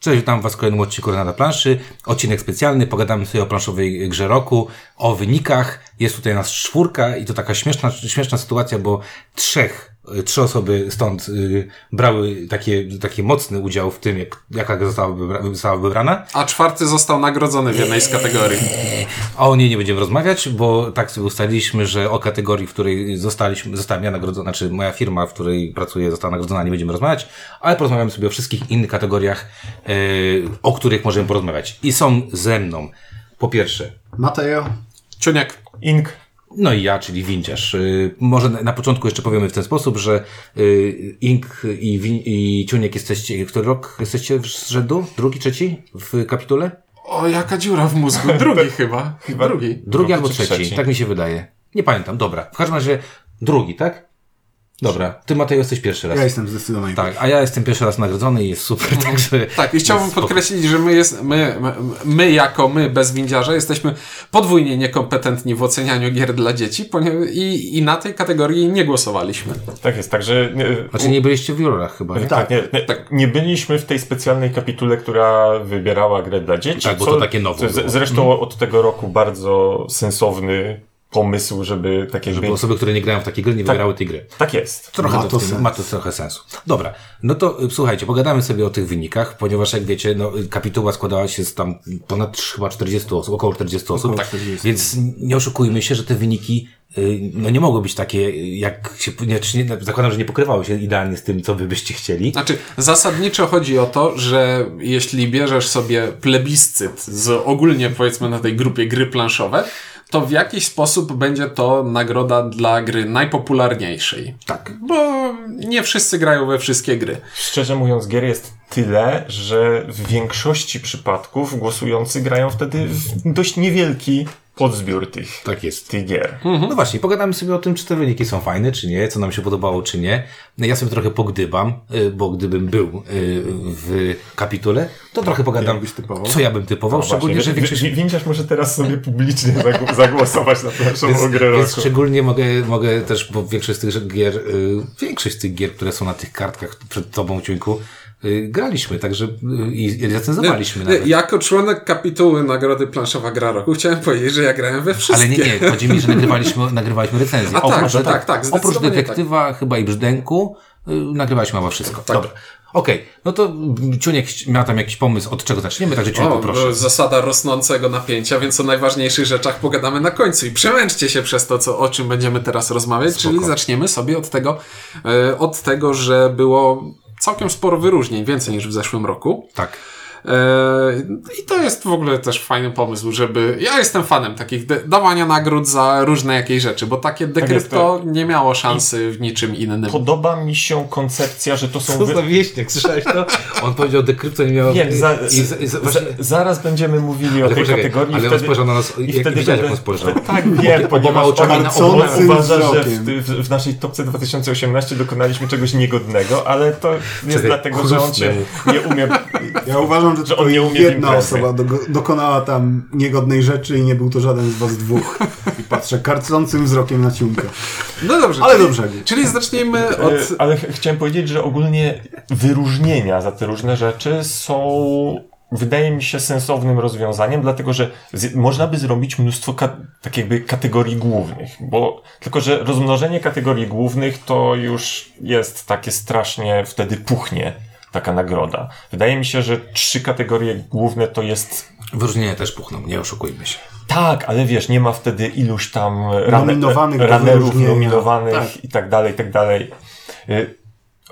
Cześć, witam Was w kolejnym odcinku na planszy. Odcinek specjalny, pogadamy sobie o planszowej grze roku, o wynikach. Jest tutaj nas czwórka i to taka śmieszna, śmieszna sytuacja, bo trzech, trzy osoby stąd y, brały takie, taki mocny udział w tym, jak, jaka została, wybra, została wybrana. A czwarty został nagrodzony w jednej z kategorii. A o niej nie będziemy rozmawiać, bo tak sobie ustaliliśmy, że o kategorii, w której zostaliśmy, zostałem ja nagrodzona, znaczy moja firma, w której pracuję, została nagrodzona, nie będziemy rozmawiać, ale porozmawiamy sobie o wszystkich innych kategoriach, e, o których możemy porozmawiać. I są ze mną, po pierwsze, Mateo. Ciuniek. Ink. No i ja, czyli Winciarz. Y, Może na początku jeszcze powiemy w ten sposób, że y, Ink i, Win- i Ciuniek jesteście, który rok jesteście z rzędu? Drugi, trzeci w kapitule? O, jaka dziura w mózgu. Drugi chyba. Chyba- Drugi. Drugi Drugi albo trzeci, trzeci? tak mi się wydaje. Nie pamiętam, dobra. W każdym razie drugi, tak? Dobra, ty Matej jesteś pierwszy raz. Ja jestem zdecydowanie. Tak, a ja jestem pierwszy raz nagrodzony i jest super, także... Tak, i chciałbym podkreślić, że my, jest, my, my, jako my bez windziarza jesteśmy podwójnie niekompetentni w ocenianiu gier dla dzieci ponieważ i, i na tej kategorii nie głosowaliśmy. Tak jest, także nie, Znaczy nie byliście w jurorach chyba, nie? tak, nie, nie, nie byliśmy w tej specjalnej kapitule, która wybierała grę dla dzieci. Tak, bo to takie nowe z, Zresztą od tego roku bardzo sensowny pomysł, żeby takie Żeby gry... osoby, które nie grają w takie gry, nie wybierały tej gry. Tak jest. Trochę Ma to, ma to trochę sensu. Dobra, no to y, słuchajcie, pogadamy sobie o tych wynikach, ponieważ jak wiecie, no, y, kapituła składała się z tam ponad chyba 40 osób, około 40 osób, Około 40. więc nie oszukujmy się, że te wyniki y, no nie mogły być takie, jak się, nie, nie, zakładam, że nie pokrywały się idealnie z tym, co wy byście chcieli. Znaczy, zasadniczo chodzi o to, że jeśli bierzesz sobie plebiscyt z ogólnie powiedzmy na tej grupie gry planszowe, to w jakiś sposób będzie to nagroda dla gry najpopularniejszej. Tak. Bo nie wszyscy grają we wszystkie gry. Szczerze mówiąc, gier jest tyle, że w większości przypadków głosujący grają wtedy w dość niewielki podzbiór tych, Tak jest. tych gier. No właśnie, pogadamy sobie o tym, czy te wyniki są fajne, czy nie, co nam się podobało, czy nie. Ja sobie trochę pogdybam, y, bo gdybym był y, w kapitule, to trochę pogadam, co ja bym typował, No szczególnie, właśnie, że wi- większość... wi- Windziarz może teraz sobie publicznie zagł- zagłosować na planszową grę Więc roku. szczególnie mogę, mogę też, bo większość z tych gier, y, większość z tych gier, które są na tych kartkach przed tobą, Ciuńku, graliśmy, także y, i recenzowaliśmy nawet. Jako członek kapituły Nagrody Planszowa Gra Roku chciałem powiedzieć, że ja grałem we wszystkie. Ale nie, nie, chodzi mi, że nagrywaliśmy, nagrywaliśmy recenzję. A tak, oprócz, tak, tak, tak, oprócz detektywa, chyba i brzdęku, y, nagrywaliśmy chyba wszystko. Tak. Dobra. Okej, no to Ciuniek miał tam jakiś pomysł, od czego zaczniemy, także Ciuniek proszę. bo zasada rosnącego napięcia, więc o najważniejszych rzeczach pogadamy na końcu i przemęczcie się przez to, co, o czym będziemy teraz rozmawiać, Spoko. czyli zaczniemy sobie od tego, od tego, że było całkiem sporo wyróżnień, więcej niż w zeszłym roku. Tak. E, I to jest w ogóle też fajny pomysł, żeby. Ja jestem fanem takich de- dawania nagród za różne jakieś rzeczy, bo takie dekrypto nie miało szansy w niczym innym. Podoba mi się koncepcja, że to są... Co wy- za wieśniak, słyszałeś to? On powiedział, dekrypto nie miał... Wiem, za, i, i, za, właśnie, zaraz będziemy mówili o tej poczekaj, kategorii. ale i on wtedy, spojrzał na nas, i jak wtedy widziałeś, jak on spojrzał. Tak, wiem, Oboma oczami na Marcący oboma. wzrokiem. uważa, że w, w, w naszej topce 2018 dokonaliśmy czegoś niegodnego, ale to jest Czekaj, dlatego, że on się nie umie... Ja uważam, że, Że to on nie umie jedna osoba do, dokonała tam niegodnej rzeczy i nie był to żaden z was dwóch. I patrzę karcącym wzrokiem na ciunkę. No dobrze. Ale czyli, dobrze. Czyli zacznijmy od. E, Ale ch- chciałem powiedzieć, że ogólnie wyróżnienia za te różne rzeczy są, wydaje mi się, sensownym rozwiązaniem, dlatego że można by zrobić mnóstwo ka- tak jakby kategorii głównych, bo tylko, że rozmnożenie kategorii głównych to już jest takie strasznie, wtedy puchnie taka nagroda. Wydaje mi się, że trzy kategorie główne to jest Wyróżnienia też puchną, nie oszukujmy się. tak, ale wiesz, nie ma wtedy iluś tam Nominowanych wyróżnienia. nominowanych Tak. i tak dalej, i tak dalej. Y,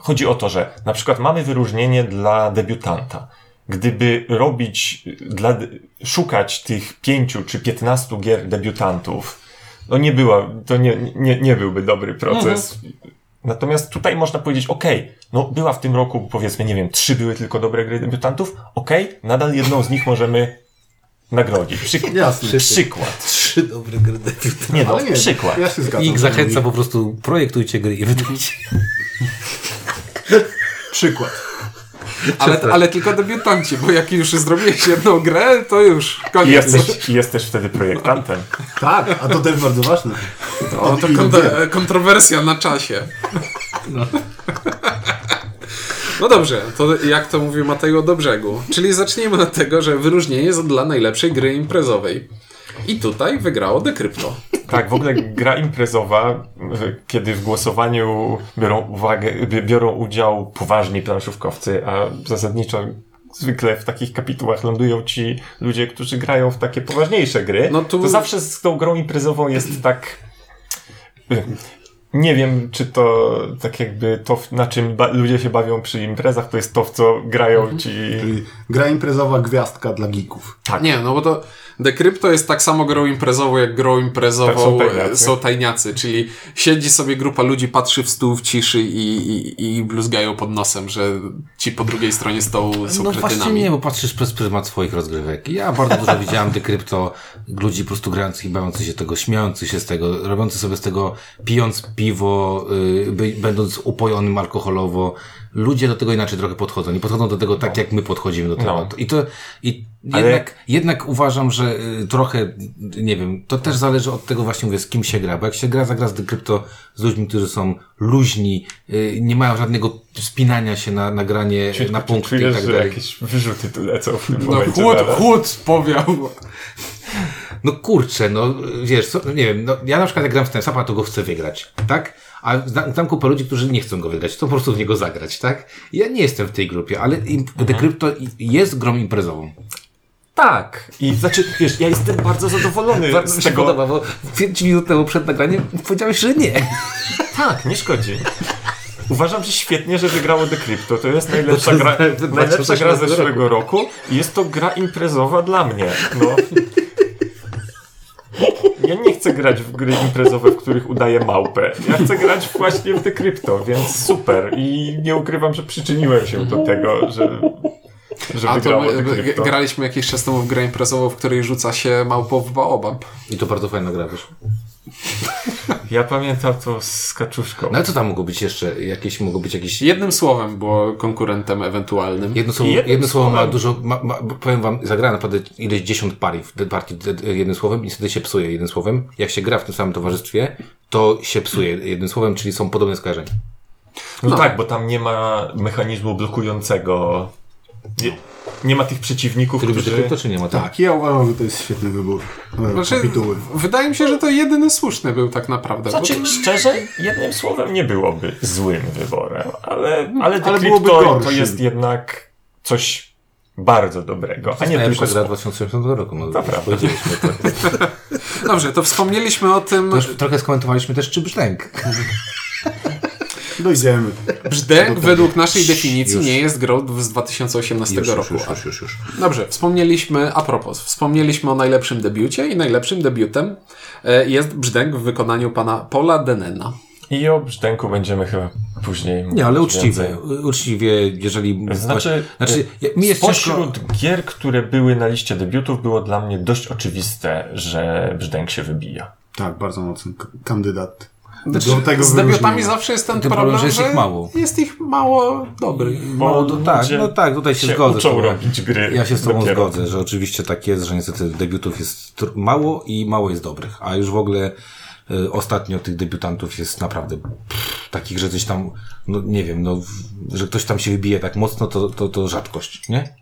Chodzi o to, że na przykład mamy wyróżnienie dla debiutanta. Gdyby robić, dla, szukać tych pięciu czy piętnastu gier debiutantów, no nie była, to nie, nie, nie byłby dobry proces. Natomiast tutaj można powiedzieć, okej, no była w tym roku, powiedzmy, nie wiem, trzy były tylko dobre gry debiutantów, okej, nadal jedną z nich możemy nagrodzić. Przyk- Jasne. Przykład. Trzy dobre gry debiutantów. Nie no, nie, przykład. Ja się zgadzam. I ich zachęca po prostu, projektujcie gry i wydajcie. Przykład. Ale, ale tylko debiutanci, bo jak już zrobiłeś jedną grę, to już koniec. jesteś, i jesteś wtedy projektantem. Tak, a to też bardzo ważne. To kont- kontrowersja na czasie. No dobrze, to jak to mówił Mateo do brzegu. Czyli zacznijmy od tego, że wyróżnienie jest dla najlepszej gry imprezowej. I tutaj wygrało Decrypto. Tak, w ogóle gra imprezowa, kiedy w głosowaniu biorą, uwagę, bi- biorą udział poważni planszówkowcy, a zasadniczo zwykle w takich kapitułach lądują ci ludzie, którzy grają w takie poważniejsze gry, No tu- to zawsze z tą grą imprezową jest tak... Nie wiem, czy to tak jakby to, na czym ludzie się bawią przy imprezach, to jest to, w co grają ci... Czyli gra imprezowa gwiazdka dla geeków. Tak. Nie, no bo to Decrypto jest tak samo grą imprezową, jak grą imprezową Tak, są e, tajniacy. są tajniacy, czyli siedzi sobie grupa ludzi, patrzy w stół w ciszy i, i, i bluzgają pod nosem, że ci po drugiej stronie stołu są No właśnie kretynami. nie, bo patrzysz przez pryzmat swoich rozgrywek. Ja bardzo dużo widziałem dekrypto ludzi po prostu grających i bawiących się tego, śmiejących się z tego, robiących sobie z tego, pijąc piwo, yy, będąc upojonym alkoholowo. Ludzie do tego inaczej trochę podchodzą. Nie podchodzą do tego tak, jak my podchodzimy do tego. No. I to, i Ale- jednak, jednak uważam, że y, trochę, nie wiem, to też zależy od tego właśnie, mówię, z kim się gra. Bo jak się gra, zagra z dekrypto z ludźmi, którzy są luźni, y, nie mają żadnego spinania się na, na granie, na punkty i Czujesz, tak że dalej. jakieś wyrzuty tu lecą w tym No momencie. chłód, chłód powiał. No kurczę, no wiesz, co, nie wiem, no, ja na przykład jak gram w ten sapa, to go chcę wygrać, tak? A znam kupę ludzi, którzy nie chcą go wygrać, chcą po prostu w niego zagrać, tak? Ja nie jestem w tej grupie, ale Decrypto i- jest grą imprezową. Tak. I znaczy, wiesz, ja jestem bardzo zadowolony Bardzo z mi się tego. podoba, bo 5 minut temu przed nagraniem powiedziałeś, że nie. Tak, nie szkodzi. Uważam, że świetnie, że wygrało Decrypto. To jest najlepsza gra, najlepsza gra 2018 zeszłego roku. i jest to gra imprezowa dla mnie. No. Ja nie chcę grać w gry imprezowe, w których udaję małpę. Ja chcę grać właśnie w Decrypto, więc super. I nie ukrywam, że przyczyniłem się do tego, że, że A to my, graliśmy jakiś czas temu w grę imprezową, w której rzuca się małpą w baobab. I to bardzo fajna gra, wiesz. Ja pamiętam to z kaczuszką. No ale co tam mogło być jeszcze? Jakieś, mogło być jakieś... Jednym słowem było konkurentem ewentualnym. Jedno słowo, słowo ma słowem. dużo, ma, ma, powiem wam, zagrałem naprawdę ileś dziesiąt pari w partii jednym słowem i wtedy się psuje jednym słowem. Jak się gra w tym samym towarzystwie, to się psuje jednym słowem, czyli są podobne skojarzenia. No, No. tak, bo tam nie ma mechanizmu blokującego. Nie, nie ma tych przeciwników, Ty lubisz którzy... Decrypto, czy nie ma? Tak, ja uważam, że to jest świetny wybór. e, Znaczy, Kapituły. wydaje mi się, że to jedyny słuszny był tak naprawdę. bo Znaczy, szczerze, jednym słowem nie byłoby złym wyborem, ale, ale, Ale byłoby to jest jednak coś bardzo dobrego, a nie Najlepsza tylko gra słowo. 2018 roku. No, prawda. to. Dobrze, to wspomnieliśmy o tym. to trochę skomentowaliśmy też, czy brzdęk. Dojdziemy. Brzdęk według naszej definicji już. nie jest grą z 2018 Już, roku. już, już, już, już. Dobrze, wspomnieliśmy, a propos, wspomnieliśmy o najlepszym debiucie i najlepszym debiutem e, jest Brzdęk w wykonaniu pana Paula Denena. I o brzdęku będziemy chyba później Nie, ale uczciwie. więcej. Uczciwie, jeżeli... Znaczy, znaczy ja- mi jest ciężko... spośród gier, które były na liście debiutów, było dla mnie dość oczywiste, że brzdęk się wybija. Tak, bardzo mocny kandydat. Znaczy, Do tego z debiutami zawsze jest ten Ten problem, problem, że jest ich mało. Jest ich mało dobrych. Mało, no, tak, no tak, tutaj się, się zgodzę. uczą robić gry Ja się z Tobą dopiero. zgodzę, że oczywiście tak jest, że niestety debiutów jest mało i mało jest dobrych, a już w ogóle y, ostatnio tych debiutantów jest naprawdę pff, takich, że coś tam, no nie wiem, no, że ktoś tam się wybije tak mocno, to, to, to rzadkość, nie?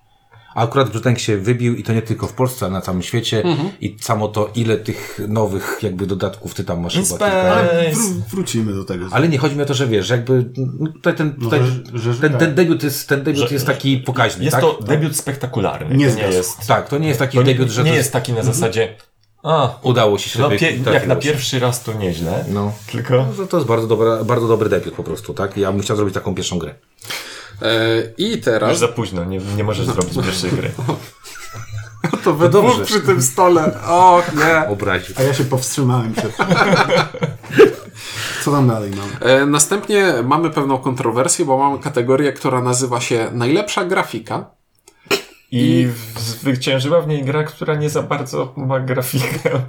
A akurat Brzdęk się wybił i to nie tylko w Polsce, ale na całym świecie i samo to, ile tych nowych jakby dodatków ty tam masz chyba. Ale wró- wrócimy do tego. Ale nie chodzi mi o to, że wiesz, że jakby no tutaj ten, tutaj, że- że- że ten, tak. ten debiut jest, ten debiut Że- jest taki pokaźny, Jest tak? to debiut spektakularny. Nie to nie jest. Tak, to nie jest taki To debiut, że nie to jest taki na zasadzie. A, udało ci się. no, pie, jak na pierwszy raz to nieźle. No. Tylko. No, to jest bardzo, dobra, bardzo dobry debiut po prostu, tak? Ja bym chciał zrobić taką pierwszą grę. E, I Już teraz za późno, nie, nie możesz zrobić pierwszej gry. to we dobrze. dwóch przy tym stole. Och nie. Obraził. A ja się powstrzymałem przed... Co tam dalej mamy? E, następnie mamy pewną kontrowersję, bo mamy kategorię, która nazywa się najlepsza grafika. I zwyciężyła w niej gra, która nie za bardzo ma grafikę. E,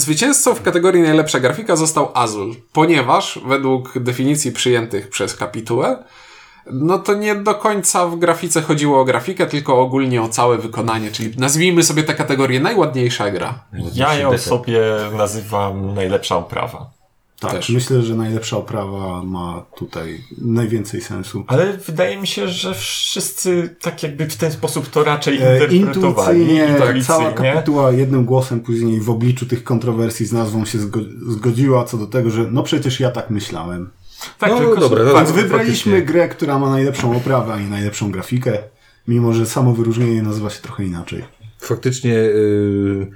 Zwycięzcą w kategorii najlepsza grafika został Azul, ponieważ według definicji przyjętych przez kapitułę, no to nie do końca w grafice chodziło o grafikę, tylko ogólnie o całe wykonanie, czyli nazwijmy sobie tę kategorię najładniejsza gra. Ja ją sobie nazywam najlepsza oprawa. Tak, Też. myślę, że najlepsza oprawa ma tutaj najwięcej sensu. Ale wydaje mi się, że wszyscy tak jakby w ten sposób to raczej E, interpretowali. Intuicyjnie cała kapituła jednym głosem później w obliczu tych kontrowersji z nazwą się zgo- zgodziła co do tego, że no przecież ja tak myślałem. Tak, No, tylko dobra, no, Więc no, wybraliśmy faktycznie. grę, która ma najlepszą oprawę, a nie najlepszą grafikę, mimo że samo wyróżnienie nazywa się trochę inaczej. Faktycznie yy,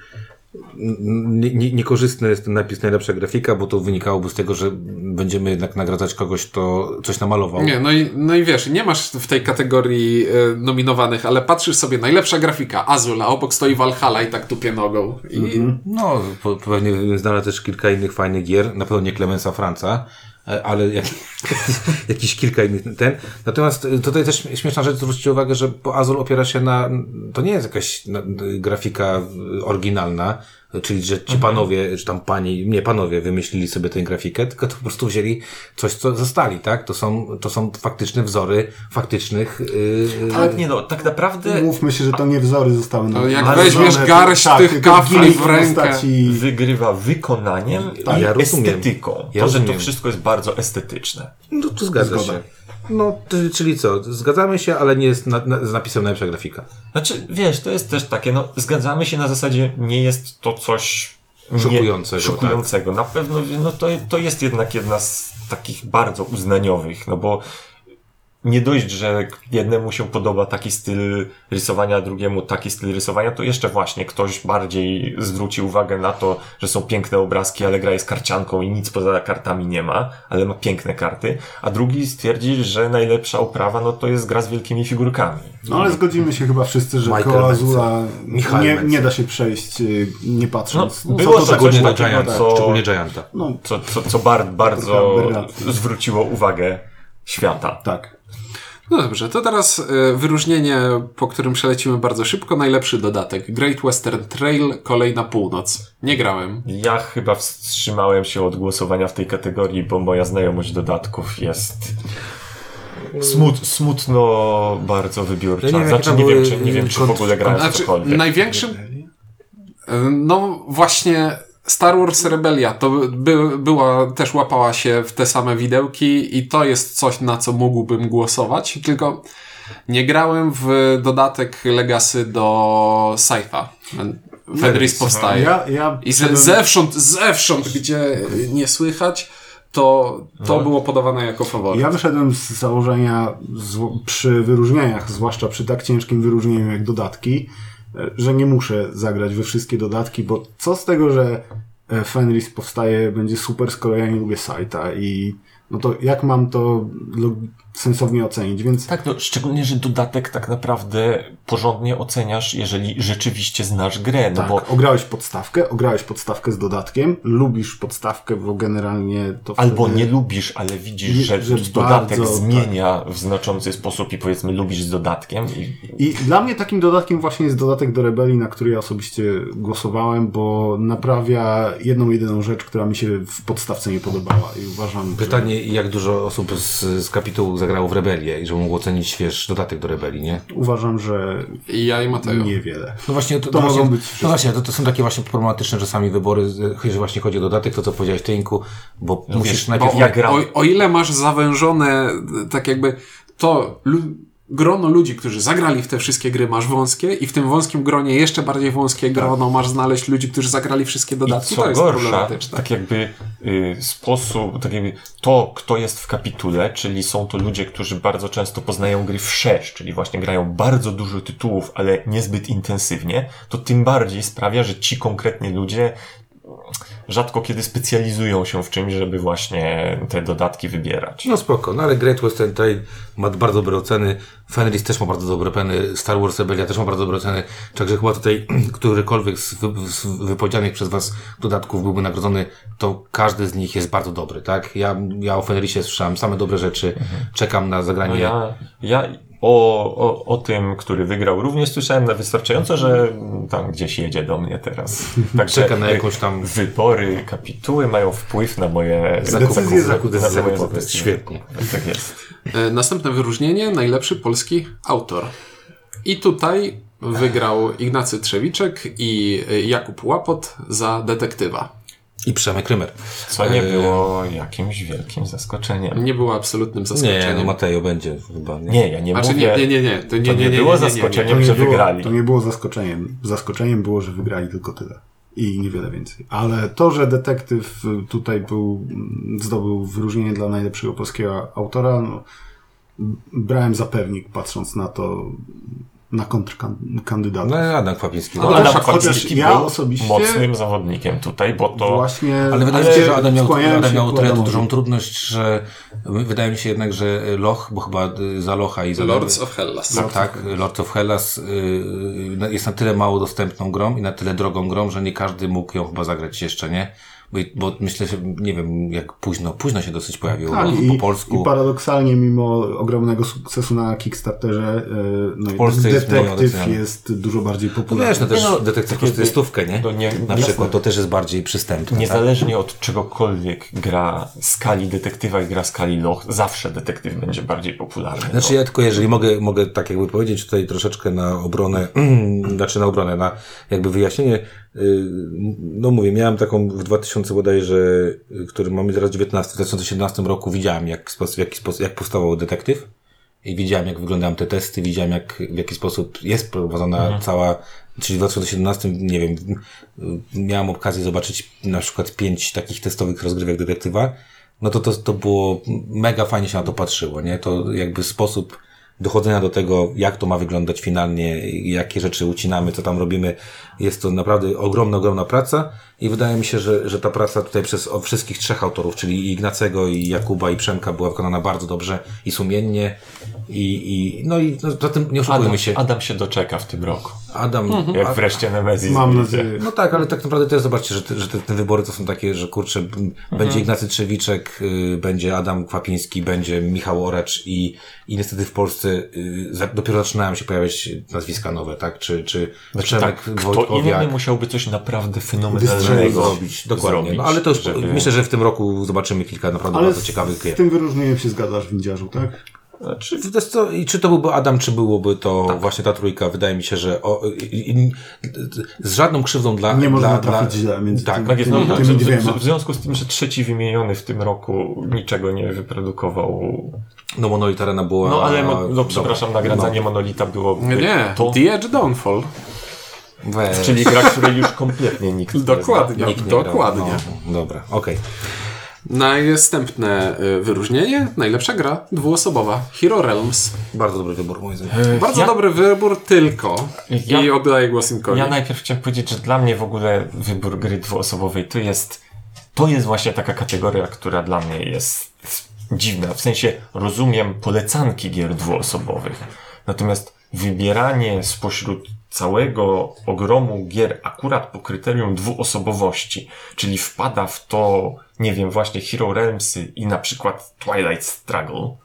nie- nie- niekorzystny jest ten napis najlepsza grafika, bo to wynikałoby z tego, że będziemy jednak nagradzać kogoś, kto coś namalował. Nie, no i, no i wiesz, nie masz w tej kategorii e, nominowanych, ale patrzysz sobie, najlepsza grafika, Azul, a obok stoi Valhalla i tak tupie nogą. I No, po, pewnie znalazł też kilka innych fajnych gier, na pewno nie Clemensa Franca, ale jak, jakiś kilka innych ten. Natomiast e, tutaj też śmieszna rzecz, zwróćcie uwagę, że Azul opiera się na, to nie jest jakaś grafika e, oryginalna, czyli że ci panowie, czy tam pani, nie panowie wymyślili sobie tę grafikę, tylko to po prostu wzięli coś, co zostali, tak? To są, to są faktyczne wzory faktycznych yy, Tak, nie no, tak naprawdę Mówmy się, że to nie wzory zostały na jak nałożone, weźmiesz garść tych tylko kafli w rękę. postaci- wygrywa wykonaniem Tak, i ja estetyką. Ja to, że to wszystko jest bardzo estetyczne. No to zgadza Zgoda. się. No, czyli co? Zgadzamy się, ale nie jest na, na, z napisem najlepsza grafika. Znaczy, wiesz, to jest też takie, no, zgadzamy się na zasadzie, nie jest to coś nie- Szokującego, szokującego. Na pewno, no, to, to jest jednak jedna z takich bardzo uznaniowych, no bo nie dość, że jednemu się podoba taki styl rysowania, a drugiemu taki styl rysowania, to jeszcze właśnie ktoś bardziej zwróci uwagę na to, że są piękne obrazki, ale gra jest karcianką i nic poza kartami nie ma, ale ma piękne karty, a drugi stwierdzi, że najlepsza oprawa, no to jest gra z wielkimi figurkami. No ale zgodzimy się chyba wszyscy, że Menzel. Azula Michał nie, nie da się przejść y, nie patrząc. No, Co było tak- Szczególnie na Gianta. co- Szczególnie Gianta. No co, co, co bar, bardzo zwróciło uwagę świata. tak. No dobrze, to teraz e, wyróżnienie, po którym przelecimy bardzo szybko. Najlepszy dodatek. Great Western Trail, kolejna północ. Nie grałem. Ja chyba wstrzymałem się od głosowania w tej kategorii, bo moja znajomość dodatków jest smut, smutno bardzo wybiórcza. Ja nie wiem, znaczy, nie wiem, czy, nie wiem, czy w ogóle grałem w Znaczy, cokolwiek. największym... No właśnie Star Wars Rebellia to by, była, też łapała się w te same widełki i to jest coś, na co mógłbym głosować, tylko nie grałem w dodatek Legacy do Scytha. Fenris powstaje. Ja, ja I ze, zewsząd, zewsząd, gdzie nie słychać, to, to było podawane jako faworyt. Ja wyszedłem z założenia zw- przy wyróżnieniach, zwłaszcza przy tak ciężkim wyróżnieniu jak dodatki, że nie muszę zagrać we wszystkie dodatki, bo co z tego, że e, Fenris powstaje, będzie super, skoro ja nie lubię Sajta i no to jak mam to log- sensownie ocenić, więc Tak, no, szczególnie, że dodatek tak naprawdę porządnie oceniasz, jeżeli rzeczywiście znasz grę, no tak, bo ograłeś podstawkę, ograłeś podstawkę z dodatkiem, lubisz podstawkę, bo generalnie to Albo wtedy- nie lubisz, ale widzisz, że, że dodatek bardzo, zmienia w znaczący sposób i powiedzmy lubisz z dodatkiem i, I dla mnie takim dodatkiem właśnie jest dodatek do Rebelii, na który ja osobiście głosowałem, bo naprawia jedną jedyną rzecz, która mi się w podstawce nie podobała i uważam, Pytanie, jak dużo osób z, z kapitułu zagrało w Rebelię i że mogło ocenić, wiesz, dodatek do Rebelii, nie? uważam, że I ja i Mateo. niewiele. No właśnie, to, To właśnie, mogą być no wszystkie. właśnie, to, to są takie właśnie problematyczne czasami wybory, jeżeli właśnie chodzi o dodatek, to co powiedziałeś Tynku, bo musisz wiesz, najpierw... bo ja gram. O, o ile masz zawężone, tak jakby to grono ludzi, którzy zagrali w te wszystkie gry, masz wąskie i w tym wąskim gronie jeszcze bardziej wąskie grono masz znaleźć ludzi, którzy zagrali wszystkie I dodatki. co to jest gorsza, problematyczne. tak jakby y, sposób, tak jakby to, kto jest w kapitule, czyli są to ludzie, którzy bardzo często poznają gry wszerz, czyli właśnie grają bardzo dużo tytułów, ale niezbyt intensywnie, to tym bardziej sprawia, że ci konkretni ludzie rzadko kiedy specjalizują się w czymś, żeby właśnie te dodatki wybierać. No spoko, no ale Great Western Trail ma bardzo dobre oceny, Fenris też ma bardzo dobre oceny, Star Wars Rebellia też ma bardzo dobre oceny, także chyba tutaj którykolwiek z, wy, z wypowiedzianych przez was dodatków byłby nagrodzony, to każdy z nich jest bardzo dobry, tak? Ja, ja o Fenrisie słyszałem same dobre rzeczy, czekam na zagranie... No ja, ja o, o, o tym, który wygrał, również słyszałem na wystarczająco, że tam gdzieś jedzie do mnie teraz. Także Czeka na jakąś tam- Wybory, kapituły mają wpływ na moje Decyzje zakupy. na moje decyzje. Świetnie. Tak jest. E, Następne wyróżnienie, najlepszy polski autor. I tutaj wygrał Ignacy Trzewiczek i e, Jakub Łapot za detektywa. I Przemek Krymer. Co nie było jakimś wielkim zaskoczeniem. Nie było absolutnym Nie, zaskoczeniem. no Mateo będzie chyba. Nie? Nie, ja nie Znaczy mówię... nie, nie, nie, nie. To nie, To nie, nie nie, było nie, nie, nie, zaskoczeniem. nie. że było, wygrali. to nie było zaskoczeniem. Zaskoczeniem było, że wygrali tylko tyle. I niewiele więcej. Ale to, że detektyw y, tutaj był, mm, zdobył wyróżnienie dla najlepszego polskiego autora, no, brałem za pewnik, patrząc na to, na kontrkandydatów. No Adam Kwapiński. No, Adam Adam Kwapiński ja był osobiście- mocnym zawodnikiem tutaj, bo to... Właśnie. ale wydaje mi się, że Adam miał, Adam miał tyle dużą trudność, że wydaje mi się jednak, że Loch, bo chyba y, za Locha i za Lords of Hellas. Tak, tak. Lords of Hellas y, jest na tyle mało dostępną grą i na tyle drogą grą, że nie każdy mógł ją chyba zagrać jeszcze, nie? Bo, bo myślę, że nie wiem, jak późno, późno się dosyć pojawił Tak, po i, polsku. i paradoksalnie, mimo ogromnego sukcesu na Kickstarterze, e, no, Polsce jest mniej detektyw doceniany. jest dużo bardziej no popularny. wiesz, no też no, detektyw kosztuje stówkę, nie? to nie- na jasne. przykład, to też jest bardziej przystępne. tak? Niezależnie od czegokolwiek gra skali detektywa i gra skali loch, zawsze detektyw będzie bardziej popularny. Znaczy ja tylko, jeżeli mogę, mogę tak jakby powiedzieć tutaj troszeczkę na obronę, znaczy na obronę, na jakby wyjaśnienie, no mówię, miałem taką w 2000 bodajże, yy, który mamy teraz 19, w 2017 roku widziałem jak, w jaki sposób, jak powstawał detektyw i widziałem jak wyglądają te testy, widziałem jak, w jaki sposób jest prowadzona cała, czyli w 2017, nie wiem, yy, miałem okazję zobaczyć na przykład pięć takich testowych rozgrywek detektywa, no to, to to było mega fajnie się na to patrzyło, nie? To jakby sposób dochodzenia do tego, jak to ma wyglądać finalnie, jakie rzeczy ucinamy, co tam robimy. Jest to naprawdę ogromna, ogromna praca i wydaje mi się, że, że ta praca tutaj przez wszystkich trzech autorów, czyli Ignacego, i Jakuba, i Przemka była wykonana bardzo dobrze i sumiennie i, i no i no, zatem nie oszukujmy Adam, się. Adam się doczeka w tym roku. Adam, Jak a- wreszcie Nemezis Mam nadzieję. no tak, ale tak naprawdę też zobaczcie, że te, że te, te wybory to są takie, że kurczę, m, będzie Ignacy Trzewiczek, y, będzie Adam Kwapiński, będzie Michał Oracz i, i niestety w Polsce y, za, dopiero zaczynają się pojawiać nazwiska nowe, tak? Czy, czy Przemek Tak, kto Wojtkowiak. inny musiałby coś naprawdę fenomenalnego zrobić, dokładnie. zrobić, no, ale to już, żeby- myślę, że w tym roku zobaczymy kilka naprawdę Ale bardzo z, ciekawych z gier. tym wyróżnieniem się zgadzasz, windziarzu, tak? Znaczy, To jest to, I czy to byłby Adam, czy byłoby to właśnie ta trójka? Wydaje mi się, że o, i, i, z żadną krzywdą dla... Nie można trafić dla, źle między tak, tym- tak jest, no, tymi, no, tymi w, dwiema. w, w związku z tym, że trzeci wymieniony w tym roku niczego nie wyprodukował. No Monolith Arena była... No ale, mo- no, przepraszam, dobra. nagradzanie Monolita było Nie, to, The Edge Downfall. Weź. czyli gra, której już kompletnie nikt nie Dokładnie. Nikt nie Dokładnie. Grał. No, dobra, okej. Następne y, wyróżnienie. Najlepsza gra dwuosobowa. Hero Realms. Bardzo dobry wybór, moim zdaniem. Bardzo ja- dobry wybór, tylko. Ja- I oddaję głos Imkowi. Ja najpierw chciałem powiedzieć, że dla mnie w ogóle wybór gry dwuosobowej to jest, to jest właśnie taka kategoria, która dla mnie jest dziwna. W sensie rozumiem polecanki gier dwuosobowych. Natomiast wybieranie spośród całego ogromu gier akurat po kryterium dwuosobowości, czyli wpada w to, nie wiem, właśnie Hero Realmsy i na przykład Twilight Struggle,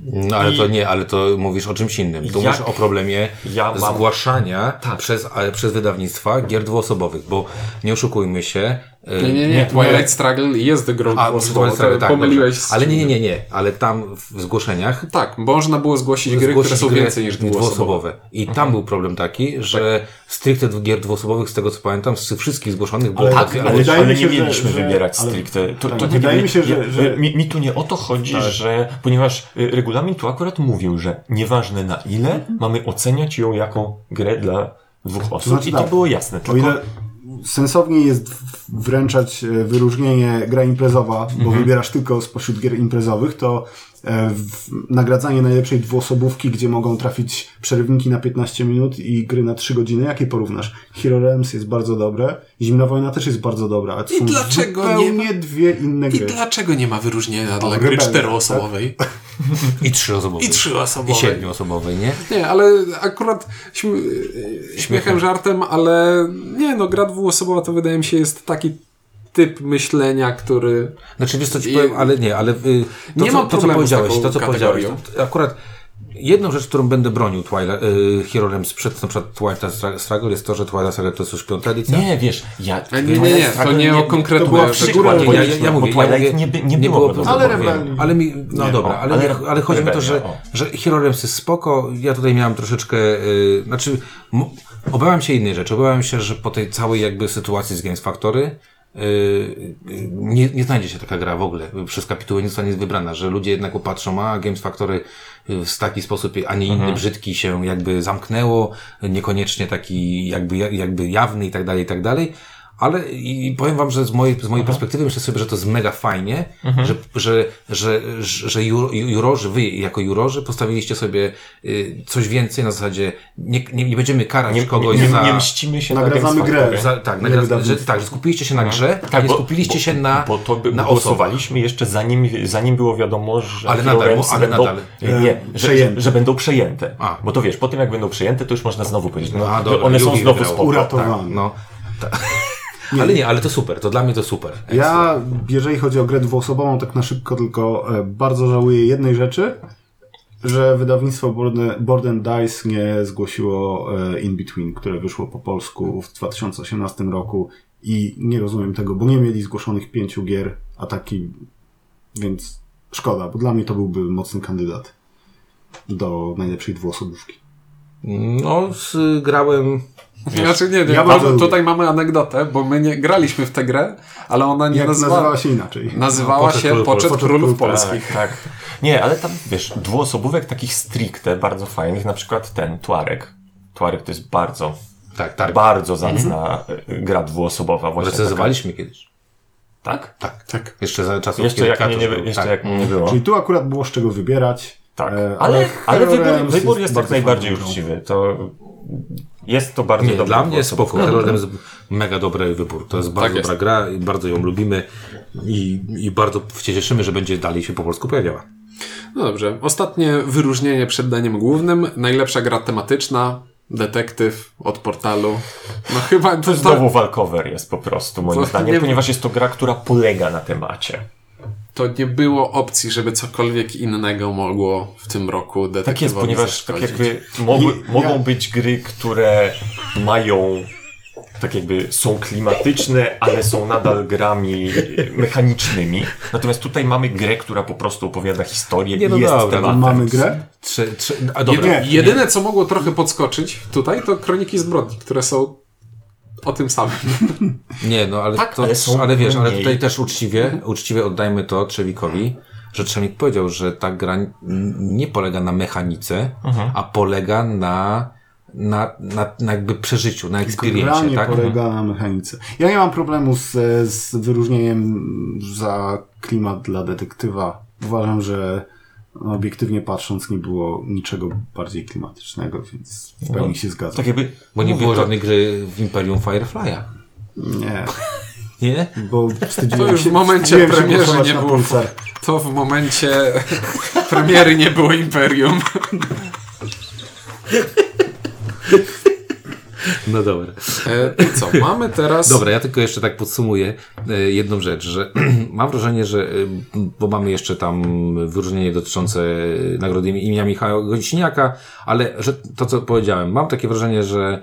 No ale I- to nie, ale to mówisz o czymś innym. Tu mówisz o problemie Ja mam- zgłaszania Tak. przez, ale przez wydawnictwa gier dwuosobowych, bo nie oszukujmy się. Nie, nie, nie. Twilight Struggle jest grą A, dwuosobową. Twilight Struggle, tak, Pomyliłeś dobrze. Ale nie, nie, nie, nie. Ale tam w zgłoszeniach Tak, można było zgłosić gry, zgłosić które są gry więcej niż dwuosobowe. I tam był problem taki, że stricte gier dwuosobowych, z tego co pamiętam, z wszystkich zgłoszonych było Ale- tak, ale ale, Ale, nie mieliśmy że- wybierać ale- stricte. To, tak, to nie, wydaje nie, mi się, że- że- Mi, mi tu nie o to chodzi, że ponieważ y, regulamin tu akurat mówił, że nieważne na ile mamy oceniać ją jako grę dla dwóch osób. znaczy I to tak, było jasne. O Tylko ile sensowniej jest wręczać e, wyróżnienie gra imprezowa, bo Mhm. wybierasz tylko spośród gier imprezowych, to nagradzanie najlepszej dwuosobówki, gdzie mogą trafić przerywniki na 15 minut i gry na 3 godziny, jakie porównasz? Hero Realms jest bardzo dobre, Zimna Wojna też jest bardzo dobra, ale to I są dlaczego zupełnie nie dwie inne I gry. dlaczego nie ma wyróżnienia dla gry czteroosobowej i trzyosobowej. i I trzyosobowej? siedmioosobowej, nie? Nie, ale akurat śm śmiechem, żartem, ale nie, no gra dwuosobowa to wydaje mi się jest taki typ myślenia, który... Znaczy, wiesz co ci powiem, ale nie, ale y, to, Nie co, mam to, co powiedziałeś, taką to, co powiedziałeś, to, akurat jedną rzecz, którą będę bronił Twilight, y, Hero Realms przed na przykład Twilight Struggle jest to, że Twilight Struggle to jest już piąta edycja. nie, wiesz, ja... Nie, nie, nie, nie to nie o konkretne była przykład, Nie, ja, ja, mówię, ja Twilight mówię, nie by- nie było było problemu, Ale wiem. Ale mi, no Nie, dobra, o, ale, ale ale, chodzi mi o to, że, o. że jest spoko, ja tutaj miałem troszeczkę, y, znaczy, m- obawiam się innej rzeczy, obawiam się, że po tej całej jakby sytuacji z Games Factory, nie, nie znajdzie się taka gra w ogóle. Przez kapitułę nie zostanie wybrana, że ludzie jednak popatrzą, a Games Factory w taki sposób, a nie inny brzydki się jakby zamknęło, niekoniecznie taki jakby, jakby jawny i tak dalej, i tak dalej. Ale i powiem wam, że z mojej, z mojej perspektywy myślę sobie, że to jest mega fajnie, że, że, że, że, że ju- ju- jurorzy, wy jako jurorzy postawiliście sobie y, coś więcej na zasadzie, nie, nie, nie będziemy karać Nie, kogoś nie, nie, za... nie mścimy się Nagradzamy na grę. Za tak, nagra- że, tak, że skupiliście się na grze, Tak, nie bo- skupiliście bo, się na, Bo to by, na osobach. głosowaliśmy jeszcze zanim, zanim było wiadomo, że Ale nadal, Heroes ale będą, nadal. Nie, nie E, że, przejęte. że, że będą przejęte. A. Bo to wiesz, po tym jak będą przejęte, to już można znowu powiedzieć, no, A, dobra, one są znowu spoko. Uratowane. Tak, no. Tak. Ale nie, ale to super, to dla mnie to super. Ja, jeżeli chodzi o grę dwuosobową, tak na szybko tylko e, bardzo żałuję jednej rzeczy, że wydawnictwo Board, and Dice nie zgłosiło e, In Between, które wyszło po polsku w 2018 roku i nie rozumiem tego, bo nie mieli zgłoszonych pięciu gier, a taki, więc szkoda, bo dla mnie to byłby mocny kandydat do najlepszej dwuosobówki. No, z, grałem Znaczy nie, nie, Ja lubię. tutaj mamy anegdotę, bo my nie graliśmy w tę grę, ale ona nie Jak nazywa, nazywała się inaczej? nazywała Poczet się Poczet. Królów Polskich. Tak, tak. Nie, ale tam, wiesz, dwuosobówek takich stricte, bardzo fajnych, na przykład ten, Tuareg. Tuareg to jest bardzo, tak, tak. bardzo zacna y, gra dwuosobowa. Właśnie Recenzowaliśmy kiedyś. taka. Tak? Tak. Tak. Jeszcze za czasów Jeszcze jak mnie nie, jeszcze tak. jak mnie nie było. Czyli tu akurat było z czego wybierać. Tak, E, ale, ale Hero wybór, wybór jest jak najbardziej grą. uczciwy. To jest to bardzo Nie, dobry dla mnie spoko. Hero Realms jest mega dobry wybór. To jest bardzo jest. dobra gra i bardzo ją lubimy i, i bardzo się cieszymy, że będzie dalej się po polsku pojawiała. No dobrze. Ostatnie wyróżnienie przed daniem głównym. Najlepsza gra tematyczna. Detektyw od portalu. No chyba to, To znowu walkover jest po prostu, moim To zdaniem, nie- ponieważ jest to gra, która polega na temacie. To nie było opcji, żeby cokolwiek innego mogło w tym roku detektywowi Tak jest, ponieważ tak jakby mogły, I- mogą ja- być gry, które mają tak jakby są klimatyczne, ale są nadal grami mechanicznymi. Natomiast tutaj mamy grę, która po prostu opowiada historię Nie, no i jest dobra, tematem. Mamy grę? Trzy, trzy, a dobra. Nie. Jedyne, co mogło trochę podskoczyć tutaj, to Kroniki Zbrodni, które są o tym samym. Nie, no ale Tak, to, ale ale, wiesz, ale tutaj też uczciwie, uczciwie oddajmy to Trzewikowi, że Trzewik powiedział, że ta gra nie polega na mechanice, Mhm. a polega na, na, na, na jakby przeżyciu, na nie tak? polega na mechanice. Ja nie mam problemu z, z wyróżnieniem za klimat dla detektywa. Uważam, że obiektywnie patrząc nie było niczego bardziej klimatycznego, więc w pełni się zgadzam. Tak jakby, Bo nie mówię, było to- żadnej gry w Imperium Firefly'a. Nie, Nie? bo wstydziłem To już się, w momencie premiery nie było. To w momencie premiery nie było Imperium. No dobra. E, co, mamy teraz... Dobra, ja tylko jeszcze tak podsumuję e, jedną rzecz, że mam wrażenie, że, e, bo mamy jeszcze tam wyróżnienie dotyczące nagrody imienia Michała Godziniaka, ale że to, co powiedziałem, mam takie wrażenie, że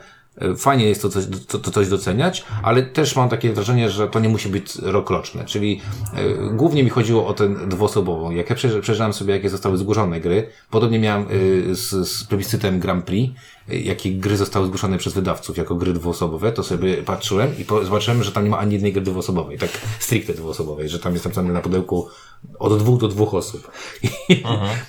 fajnie jest to coś, to, to coś doceniać, ale też mam takie wrażenie, że to nie musi być rok roczny, czyli e, głównie mi chodziło o tę dwuosobową. Jak ja przeży- przejrzałem sobie, jakie zostały zgłoszone gry, podobnie miałem e, z, z plebiscytem Grand Prix, jakie gry zostały zgłoszone przez wydawców jako gry dwuosobowe, to sobie patrzyłem i po, zobaczyłem, że tam nie ma ani jednej gry dwuosobowej, tak stricte dwuosobowej, że tam jest napisane na pudełku od dwóch do dwóch osób. I,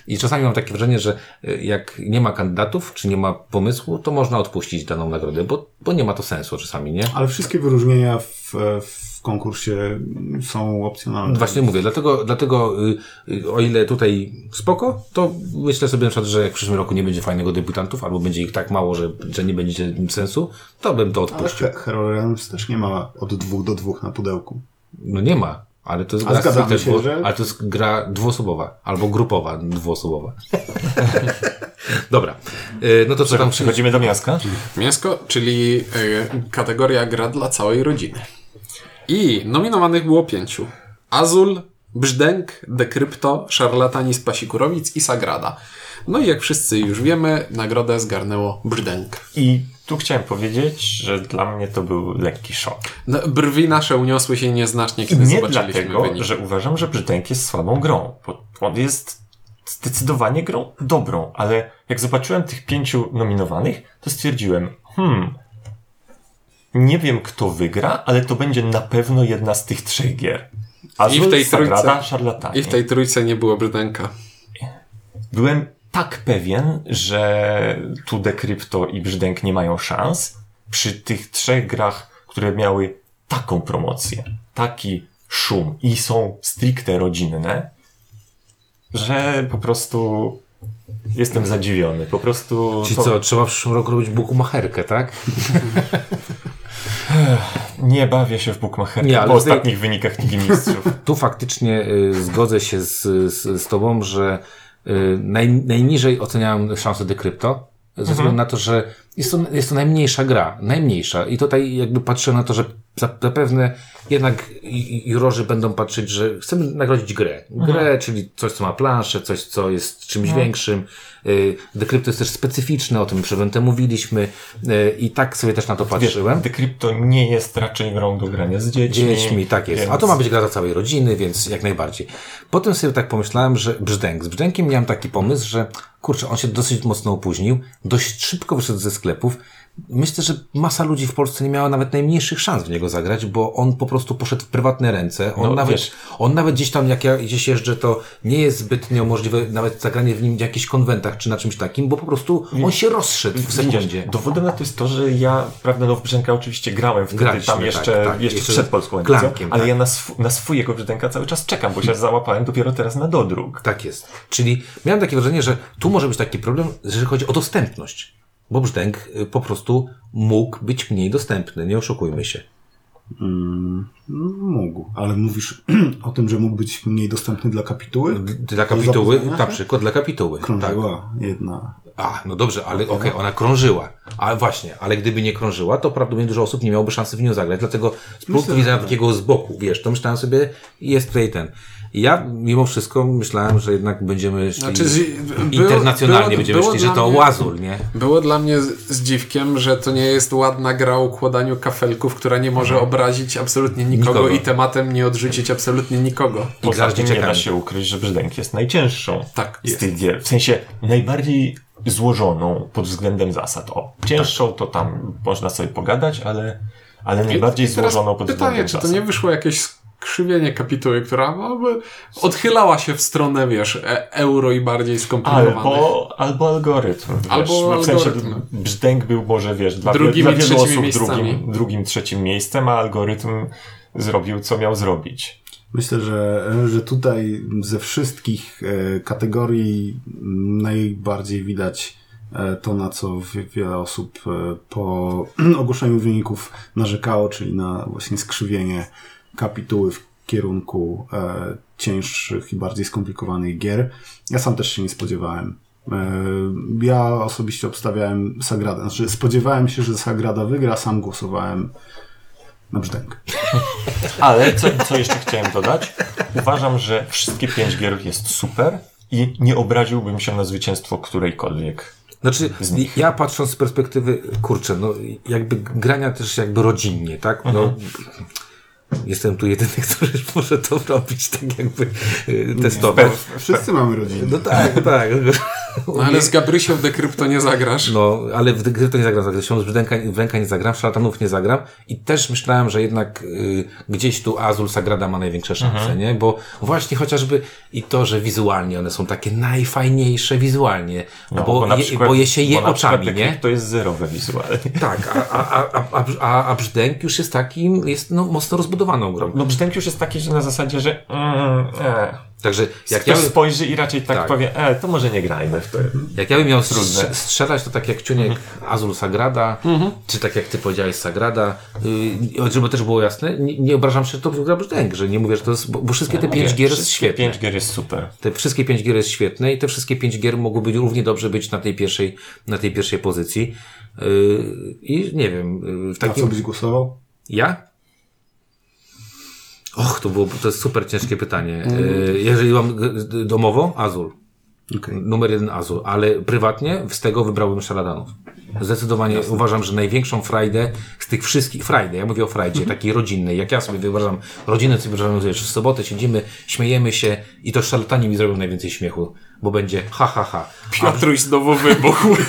I czasami mam takie wrażenie, że e, jak nie ma kandydatów, czy nie ma pomysłu, to można odpuścić daną nagrodę, bo, bo nie ma to sensu czasami, nie? Ale wszystkie wyróżnienia w, w konkursie są opcjonalne. Właśnie mówię, dlatego, dlatego y, y, o ile tutaj spoko, to myślę sobie na przykład, że jak w przyszłym roku nie będzie fajnego debiutantów, albo będzie ich tak mało, że, że nie będzie sensu, to bym to Ale odpuścił. He- Hero Realms też nie ma od dwóch do dwóch na pudełku. No nie ma, ale to jest A gra się, dwu- że- ale to jest gra dwuosobowa, albo grupowa dwuosobowa. Dobra, y, no to co tam Przechodzimy do miaska. Mięsko, czyli e, kategoria gra dla całej rodziny. I nominowanych było pięciu. Azul, Brzdęk, Dekrypto, Szarlatani z Pasikurowic i Sagrada. No i jak wszyscy już wiemy, nagrodę zgarnęło Brzdęk. I tu chciałem powiedzieć, że dla mnie to był lekki szok. No, brwi nasze uniosły się nieznacznie, I kiedy nie zobaczyliśmy dlatego, wynik. że uważam, że Brzdęk jest słabą grą, bo on jest zdecydowanie grą dobrą, ale jak zobaczyłem tych pięciu nominowanych, to stwierdziłem, hmm, nie wiem kto wygra, ale to będzie na pewno jedna z tych trzech gier. Azul, I w tej Sagrada, trójce- Szarlatanie. I w tej trójce nie było brzdęka. Byłem tak pewien, że tu Decrypto i Brzdęk nie mają szans przy tych trzech grach, które miały taką promocję, taki szum i są stricte rodzinne, że po prostu jestem zadziwiony. Po prostu. To- co, trzeba w przyszłym roku robić bukumacherkę, tak? Nie bawię się w Bookmacherkę Nie, ale po tutaj- ostatnich wynikach Ligi Mistrzów. Tu faktycznie y, zgodzę się z, z, z Tobą, że y, naj, najniżej oceniałem szanse Decrypto, ze Mhm. względu na to, że jest to, jest to najmniejsza gra, najmniejsza. I tutaj jakby patrzę na to, że za- zapewne jednak jurorzy będą patrzeć, że chcemy nagrodzić grę. Grę, Mhm. czyli coś, co ma planszę, coś, co jest czymś No. większym. Y, Decrypto jest też specyficzne, o tym przedtem mówiliśmy y, i tak sobie też na to patrzyłem. Decrypto nie jest raczej grą do grania z dziećmi. Dziećmi, tak jest. A więc- to ma być gra dla całej rodziny, więc jak najbardziej. Potem sobie tak pomyślałem, że brzdęk. Z brzdękiem miałem taki pomysł, że kurczę, on się dosyć mocno opóźnił, dość szybko wyszedł ze sklepów. Myślę, że masa ludzi w Polsce nie miała nawet najmniejszych szans w niego zagrać, bo on po prostu poszedł w prywatne ręce. On, No, nawet, wiesz. on nawet gdzieś tam, jak ja gdzieś jeżdżę, to nie jest zbytnio możliwe nawet zagranie w nim w jakichś konwentach czy na czymś takim, bo po prostu on się rozszedł w sekundzie. Dowodem na to jest to, że ja, prawda, no w Brzęka oczywiście grałem wtedy Graliśmy, tam tak, jeszcze, tak. jeszcze, Jeszcze przed polską edycją, ale tak. ja na, sw- na swojego Brzęka cały czas czekam, bo się załapałem dopiero teraz na dodruk. Tak jest. Czyli miałem takie wrażenie, że tu może być taki problem, jeżeli chodzi o dostępność. Bo brzdęk y, po prostu mógł być mniej dostępny, nie oszukujmy się. Mógł, ale mówisz o tym, że mógł być mniej dostępny dla kapituły? Dla kapituły, na się? przykład dla kapituły. Tak. Krążyła jedna. A, no dobrze, ale okej, ona krążyła. A właśnie, ale gdyby nie krążyła, to prawdopodobnie dużo osób nie miałoby szansy w nią zagrać. Dlatego z punktu widzenia takiego z boku, wiesz, to myślałem sobie, jest tutaj ten. I ja mimo wszystko myślałem, że jednak będziemy szli Znaczy, z- było- internacjonalnie, było- będziemy było szli, że to mnie- łazul, nie? Było dla mnie z, z dziwkiem, że to nie jest ładna gra o układaniu kafelków, która nie może obrazić absolutnie nikogo, Nikogo. i tematem nie odrzucić absolutnie nikogo. Poza grasz tym nie da się ukryć, że Brzdęk jest najcięższą Tak, z jest. tych gier. W sensie najbardziej złożoną pod względem zasad. O, cięższą to tam można sobie pogadać, ale, ale najbardziej I złożoną pod Pytanie, względem czy to nie wyszło jakieś skrzywienie kapituły, która no, by odchylała się w stronę, wiesz, e euro i bardziej skomplikowanych. Albo, albo algorytm. Wiesz, Albo w sensie algorytm. brzdęk był może, wiesz, dla, Drugim dla wielu osób miejscami. drugim, drugim, trzecim miejscem, a algorytm zrobił, co miał zrobić. Myślę, że, że tutaj ze wszystkich e, kategorii najbardziej widać e, to, na co wie- wiele osób po ogłoszeniu wyników narzekało, czyli na właśnie skrzywienie kapituły w kierunku e, cięższych i bardziej skomplikowanych gier. Ja sam też się nie spodziewałem. E, Ja osobiście obstawiałem Sagradę. Znaczy, spodziewałem się, że Sagrada wygra, sam głosowałem na brzdęk. Ale co, co jeszcze chciałem dodać? Uważam, że wszystkie pięć gier jest super i nie obraziłbym się na zwycięstwo którejkolwiek. Znaczy, z nich. ja patrząc z perspektywy, kurczę, no jakby grania też jakby rodzinnie, tak? No, Mhm. Jestem tu jedyny, który może to robić, tak jakby y, testować. Wszyscy mamy rodzinę. No tak, tak. No, ale z Gabrysią w Decrypto nie zagrasz. No, ale w gry to nie zagram, zagram. Z ręka, w ręka nie zagram, w szalatanów nie zagram. I też myślałem, że jednak y, gdzieś tu Azul Sagrada ma największe szanse, Mhm. nie? Bo właśnie chociażby i to, że wizualnie one są takie najfajniejsze wizualnie, No, bo, na je, przykład- bo je się je bo oczami, nie? To jest zerowe wizualnie. Tak, a, a, a, a, a, a brzdęk już jest takim, jest no, mocno rozbudowaną grą. No brzdęk już jest taki, że na zasadzie, że mm, e. Także jak Jak ja, ktoś bym- spojrzy i raczej tak, Tak. powie, e, to może nie grajmy w to. jak ja bym miał strze- strzelać, to tak jak Ciuniek Azul Sagrada, czy tak jak ty powiedziałeś Sagrada, yy, żeby też było jasne, nie, nie obrażam się, że to gra brzdęk, że nie mówię, że to jest, bo, bo wszystkie te pięć Nie, gier jest świetne. Pięć gier jest super. Te wszystkie pięć gier jest świetne i te wszystkie pięć gier mogłyby równie dobrze być na tej pierwszej, na tej pierwszej pozycji. Yy, I nie wiem, yy, w A co takim... byś głosował? Ja? Och, to było, to jest super ciężkie pytanie. Yy, jeżeli mam d- domowo, Azul. Okej. Numer jeden Azul, ale prywatnie z tego wybrałbym Szaradanów. Zdecydowanie uważam, że największą frajdę z tych wszystkich, frajdę, ja mówię o frajdzie, takiej rodzinnej, jak ja sobie wyobrażam, rodzinę sobie wyobrażam, wiesz, w sobotę siedzimy, śmiejemy się i to szarlatani mi zrobią najwięcej śmiechu, bo będzie ha, ha, ha. A Piotruś znowu wybuchł.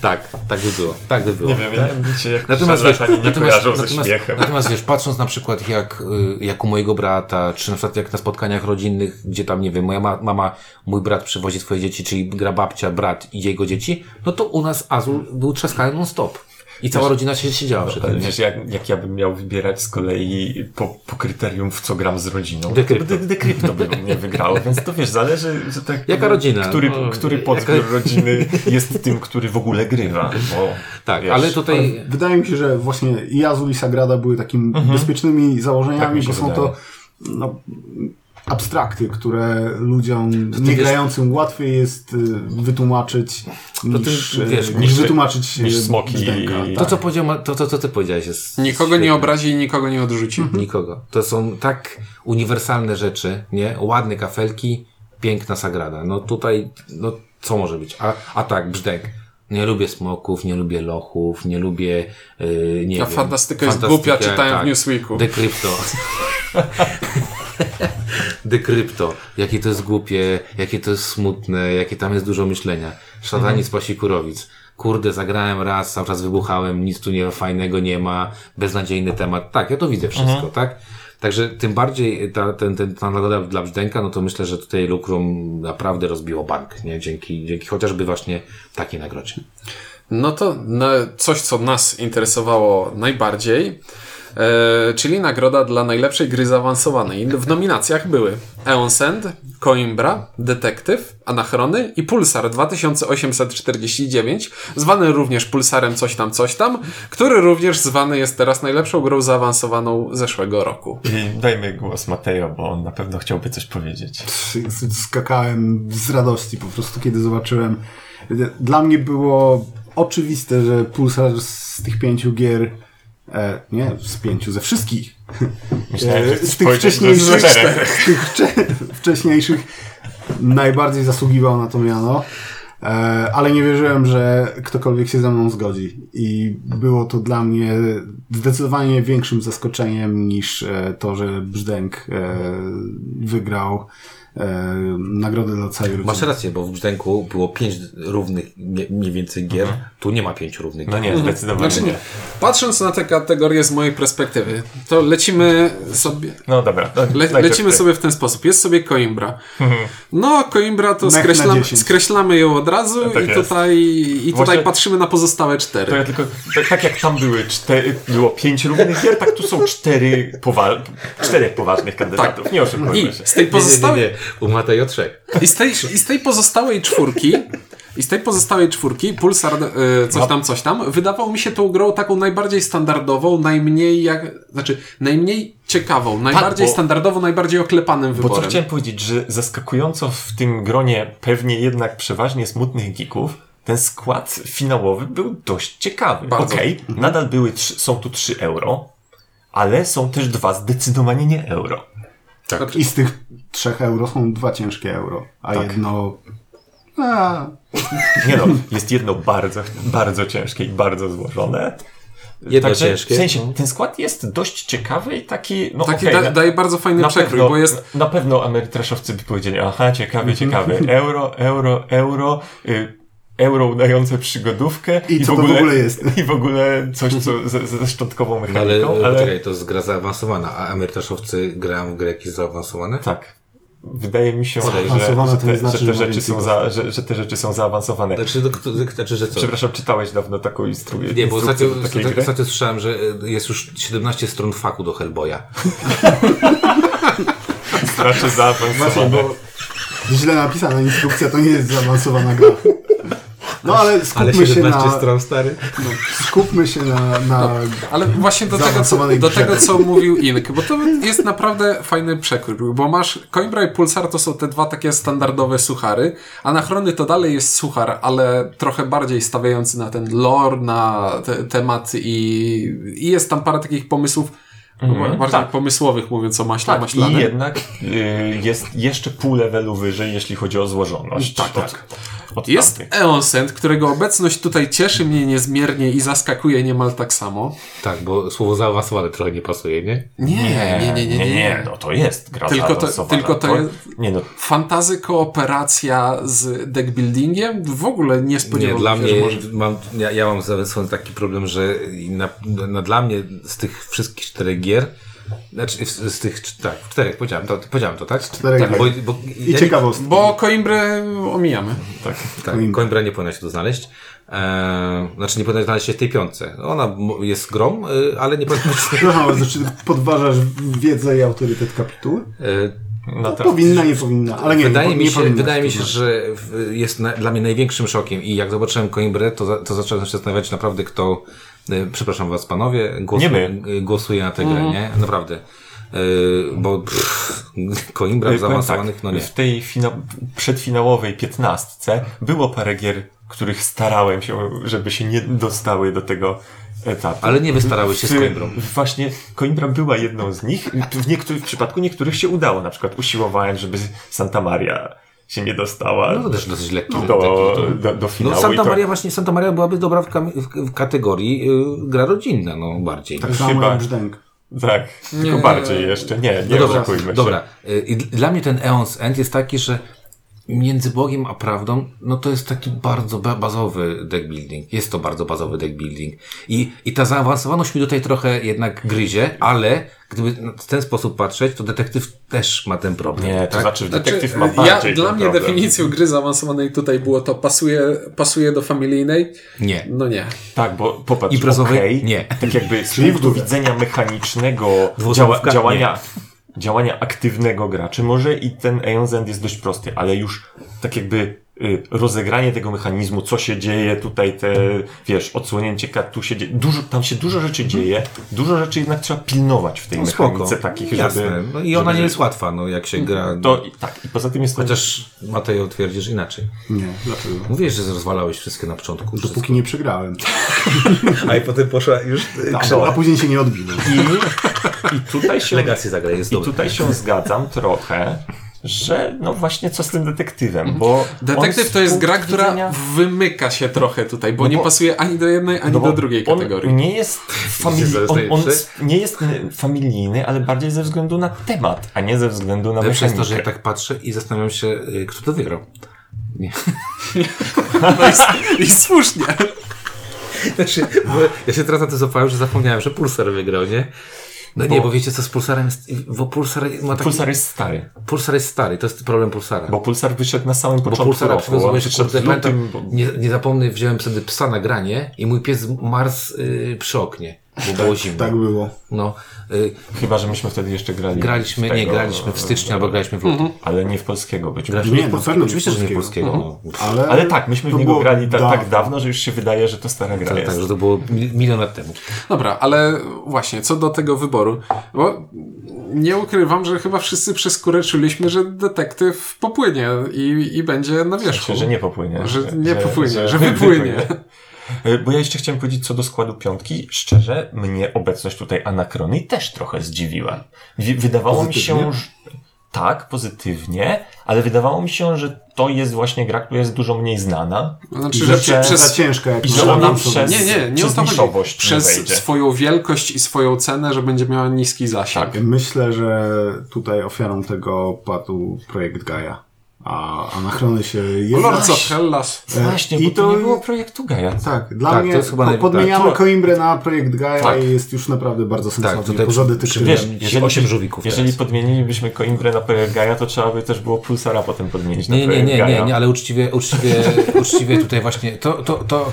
Tak, tak by było. Tak by było. Nie wiem, ja się Natomiast wiesz, nie natomiast, ze natomiast, śmiechem. natomiast wiesz, patrząc na przykład jak, y, jak u mojego brata, czy na przykład jak na spotkaniach rodzinnych, gdzie tam, nie wiem, moja ma, mama, mój brat przywozi swoje dzieci, czyli gra babcia, brat i jego dzieci, no to u nas Azul był trzaskany non stop. I cała rodzina się siedziała przy Ale tym. nie? wiesz, jak, jak ja bym miał wybierać z kolei po, po kryterium, w co gram z rodziną, Dekrypto. to dekrypto by mnie wygrało, więc to wiesz, zależy, że tak, Jaka rodzina? Który, No, który jaka- podbiór rodziny jest tym, który w ogóle grywa, bo Tak, wiesz, ale tutaj... Wydaje mi się, że właśnie i Azul i Sagrada były takimi bezpiecznymi Tak założeniami, mi się bo są wydaje. to no, abstrakty, które ludziom nie wiesz- grającym łatwiej jest y, wytłumaczyć niż, ty wiesz, niż niż- wytłumaczyć niż y, smoki brzdęka, i- To, co powiedział, to, to, co ty powiedziałeś jest Nikogo nie świetne. obrazi i nikogo nie odrzuci. Nikogo. To są tak uniwersalne rzeczy, nie? Ładne kafelki, piękna sagrada. No tutaj, no co może być? A, a tak, brzdęk. Nie lubię smoków, nie lubię lochów, nie lubię, yy, nie A wiem. fantastyka jest głupia, czytałem w Newsweeku. Dekrypto. Dekrypto. Jakie to jest głupie, jakie to jest smutne, jakie tam jest dużo myślenia. Szatanic mhm. Pasikurowic. Kurde, zagrałem raz, cały czas wybuchałem, nic tu nie fajnego nie ma, beznadziejny temat. Tak, ja to widzę wszystko, tak? Także tym bardziej ta, ten, ten, ta nagroda dla Brzdęka, no to myślę, że tutaj Lukrum naprawdę rozbiło bank, nie? Dzięki, dzięki chociażby właśnie takiej nagrodzie. No to no, coś, co nas interesowało najbardziej, e, czyli nagroda dla najlepszej gry zaawansowanej. W nominacjach były Eon Send, Coimbra, Detektyw, Anachrony i Pulsar 2849, zwany również Pulsarem coś tam, coś tam, który również zwany jest teraz najlepszą grą zaawansowaną zeszłego roku. I dajmy głos Mateo, bo on na pewno chciałby coś powiedzieć. skakałem z radości po prostu, kiedy zobaczyłem. Dla mnie było oczywiste, że Pulsar z tych pięciu gier, e, nie z pięciu, ze wszystkich, Myślałem, e, z tych wcześniejszych, z tych wcze- wcześniejszych najbardziej zasługiwał na to miano. E, ale nie wierzyłem, że ktokolwiek się ze mną zgodzi. I było to dla mnie zdecydowanie większym zaskoczeniem niż e, to, że Brzdęk e, wygrał e, nagrodę dla całej rodziny. Masz rację, bo w Brzdęku było pięć równych mniej więcej gier, tu nie ma pięć równych No gier. nie, zdecydowanie Znaczy nie. Patrząc na te kategorie z mojej perspektywy, to lecimy sobie... No dobra. to Le, lecimy sobie w ten sposób. Jest sobie Coimbra. No, Coimbra to skreślam, 10. skreślamy ją od razu Tak i, jest. tutaj, i tutaj Właśnie- patrzymy na pozostałe To cztery. ja tylko, tak, tak jak tam były cztery, było pięć równych gier, tak tu są cztery powa czterech poważnych kandydatów. Nie oszukujmy I się. z tej pozostałej, Nie, nie, nie. U Matejo trzech. i z tej, i z tej pozostałej czwórki i z tej pozostałej czwórki Pulsar e, coś tam, coś tam, wydawał mi się tą grą taką najbardziej standardową, najmniej jak, znaczy najmniej ciekawą, najbardziej bo- standardową, najbardziej oklepanym Bo co wyborem. chciałem powiedzieć, że zaskakująco w tym gronie pewnie jednak przeważnie smutnych geeków, ten skład finałowy był dość ciekawy. Okej, nadal były trzy, są tu 3 euro, ale są też dwa zdecydowanie nie euro. Znaczy, I z tych trzech euro są dwa ciężkie euro, a Tak. jedno... A, Nie no, jest jedno bardzo, bardzo ciężkie i bardzo złożone. Jedno Także ciężkie. W sensie, ten skład jest dość ciekawy i taki, no Taki okej, da, na- daje bardzo fajny przekrój, pewno, bo jest na pewno amerytraszowcy by powiedzieli, aha, ciekawy, ciekawy, euro, euro, euro, y, euro udające przygodówkę I co to w ogóle jest? I w ogóle coś, co ze, ze szczątkową No ale, mechaniką, ale, poczekaj, to jest gra zaawansowana, a amerytraszowcy grają w gry jakieś zaawansowane? tak. Wydaje mi się, że, Zaawansowane że, to nie te, znaczy, że, że te rzeczy są za, że, że te rzeczy są zaawansowane. Znaczy, do, to, znaczy, że co? Przepraszam, czytałeś dawno taką instrukcję Nie, bo ostatnio, ostatnio, gry? ostatnio słyszałem, że y, jest już 17 stron faku do Hellboya. Znaczy zaawansowane. Właśnie, bo źle napisana instrukcja to nie jest zaawansowana gra. No ale skupmy się na, stary. skupmy się na, na Ale właśnie do tego, co, do tego, co mówił Ink, bo to jest naprawdę fajny przekrój, bo masz Coimbra i Pulsar to są te dwa takie standardowe suchary, Anachrony to dalej jest suchar, ale trochę bardziej stawiający na ten lore, na te tematy i, i jest tam parę takich pomysłów bardziej tak. pomysłowych, mówiąc o maśle Tak, maślanym. i jednak y, jest jeszcze pół levelu wyżej, jeśli chodzi o złożoność. Tak, Od- tak. Od Jest tamtych. Eonsend, którego obecność tutaj cieszy mnie niezmiernie i zaskakuje niemal tak samo. Tak, bo słowo zaawansowane trochę nie pasuje, nie? Nie, nie, nie, nie, nie. nie, no to jest gra Tylko to- tylko to jest- Nie no, Fantazy kooperacja z deckbuildingiem? W ogóle nie Nie, spodziewałem dla się, mnie, że może... mam, ja, ja mam zawsze taki problem, że na, na, dla mnie z tych wszystkich czterech gier, znaczy z, z tych, tak, czterech, powiedziałem to, powiedziałem to, tak? czterech tak, bo, bo, I ja ciekawostki. Bo Coimbrę omijamy. tak. Nie, tak, Coimbra nie powinna się tu znaleźć. Eee, znaczy nie powinna znaleźć się w tej piątce. Ona jest grą, y, ale nie powinna się... Znaczy podważasz wiedzę i autorytet kapituły? E, No to, Powinna, nie powinna, ale nie, wydaje nie, mi nie się, powinna. wydaje mi się, że jest na, dla mnie największym szokiem i jak zobaczyłem Coimbrę, to, za, to zacząłem się zastanawiać naprawdę kto, e, przepraszam was panowie, e, głosuje na tę grę, nie? Naprawdę. E, bo pff, Coimbra w Powiem zaawansowanych, tak, no nie. W tej fina- przedfinałowej piętnastce było parę gier, których starałem się, żeby się nie dostały do tego etapu. Ale nie wystarałeś się z W- Coimbrą. Właśnie Coimbra była jedną z nich. W, niektórych, w przypadku niektórych się udało. Na przykład usiłowałem, żeby Santa Maria się nie dostała No to też dosyć lekki. do, taki, do, do finału. no Santa to- Maria właśnie, Santa Maria byłaby dobra w, kam- w, kategorii y, gra rodzinna, no bardziej. Tak samo Chyba- jak brzdęk. Tak, tylko Nie. bardziej jeszcze. Nie, nie No dobra, oszukujmy się. dobra. Y, I dla mnie ten Eon's End jest taki, że między Bogiem a prawdą, no to jest taki bardzo ba- bazowy deck building. Jest to bardzo bazowy deck building. I, I ta zaawansowaność mi tutaj trochę jednak gryzie, ale gdyby w ten sposób patrzeć, to detektyw też ma ten problem. Nie, to tak? znaczy Znaczy, detektyw ma ja, bardziej dla ten mnie problem. definicją gry zaawansowanej tutaj było to pasuje, pasuje do familijnej. Nie. No nie. Tak, bo popatrz, Imprezowej? okej, Nie. Tak jakby z punktu widzenia mechanicznego działa, działania, działania aktywnego graczy, może i ten Aeon's End jest dość prosty, ale już tak jakby y, rozegranie tego mechanizmu, co się dzieje, tutaj te, wiesz, odsłonięcie kart, tu się dzieje, dużo, tam się dużo rzeczy dzieje, dużo rzeczy jednak trzeba pilnować w tej No mechanice spoko. takich, Jasne. żeby... No i ona żeby- nie jest łatwa, no jak się gra. To i tak, i poza tym jest to... Chociaż Mateo twierdzisz inaczej. Nie, dlaczego? Mówisz, że rozwalałeś wszystkie na początku. Dopóki nie przegrałem. A i potem poszła już A, a później się nie odbiłem. I, I tutaj się... Legację zagraj, jest I tutaj się zgadzam trochę, że no właśnie co z tym detektywem, bo Detektyw to jest gra, która widzenia- wymyka się trochę tutaj, bo No nie bo- pasuje ani do jednej, ani no do drugiej on kategorii. nie jest Jest on, on nie jest familijny, ale bardziej ze względu na temat, a nie ze względu na mechanikę. to, że ja tak patrzę i zastanawiam się, y, kto to wygrał. Nie. No i, i słusznie. Znaczy, bo ja się teraz na to złapałem, że zapomniałem, że Pulsar wygrał, nie? No nie, Bo- bo wiecie co z Pulsarem bo Pulsar ma taki... Pulsar jest stary, Pulsar jest stary, to jest problem Pulsara. bo Pulsar wyszedł na samym Bo początku Pulsara roku. wyszedł kurde, lutym, bo... nie, nie zapomnę, wziąłem sobie psa na granie i mój pies marzł y, przy oknie, bo było zimno. Tak było. No, y, Chyba, że myśmy wtedy jeszcze grali. graliśmy, w nie, tego, graliśmy w styczniu albo graliśmy w lutym. Ale nie w polskiego być może. Nie, w na polskiego, nie oczywiście, że nie polskiego. polskiego. No. Ale, Ale tak, myśmy w to niego było grali ta, tak dawno. że już się wydaje, że to stara gra Tak, jest. tak, że to było mi- milion lat temu. Dobra, ale właśnie, co do tego wyboru, bo nie ukrywam, że chyba wszyscy przez skórę czuliśmy, że detektyw popłynie i, i będzie na wierzchu. Znaczy, że nie popłynie. Że nie popłynie, że wypłynie. E, Bo ja jeszcze chciałem powiedzieć co do składu piątki. Szczerze, mnie obecność tutaj Anakrony też trochę zdziwiła. Wi- Wydawało mi się, Pozytywnie? że... Tak, pozytywnie, ale wydawało mi się, że to jest właśnie gra, która jest dużo mniej znana. Znaczy, Że że przez, ciężka jak I że ona przez- nie, nie, nie przez niszowość nie Przez swoją wielkość i swoją cenę, że będzie miała niski zasięg. Tak. Myślę, że tutaj ofiarą tego padł projekt Gaia. A Anachrony się jest. Lords of Hellas. Właśnie, I bo to to- nie było projektu Gaia. Tak, dla Tak, mnie to jest chyba podmieniamy tak, to- Coimbrę na projekt Gaia Tak. i jest już naprawdę bardzo sensownie. Tak, tutaj Poza detektywem. Wiesz, Jeżeli- jeżeli, osiem żółwików jeżeli teraz. podmienilibyśmy Coimbrę na projekt Gaia, to trzeba by też było Pulsara potem podmienić na Nie, nie, projekt nie, Gaia. nie, nie, ale uczciwie, uczciwie, uczciwie tutaj właśnie, to, to, to,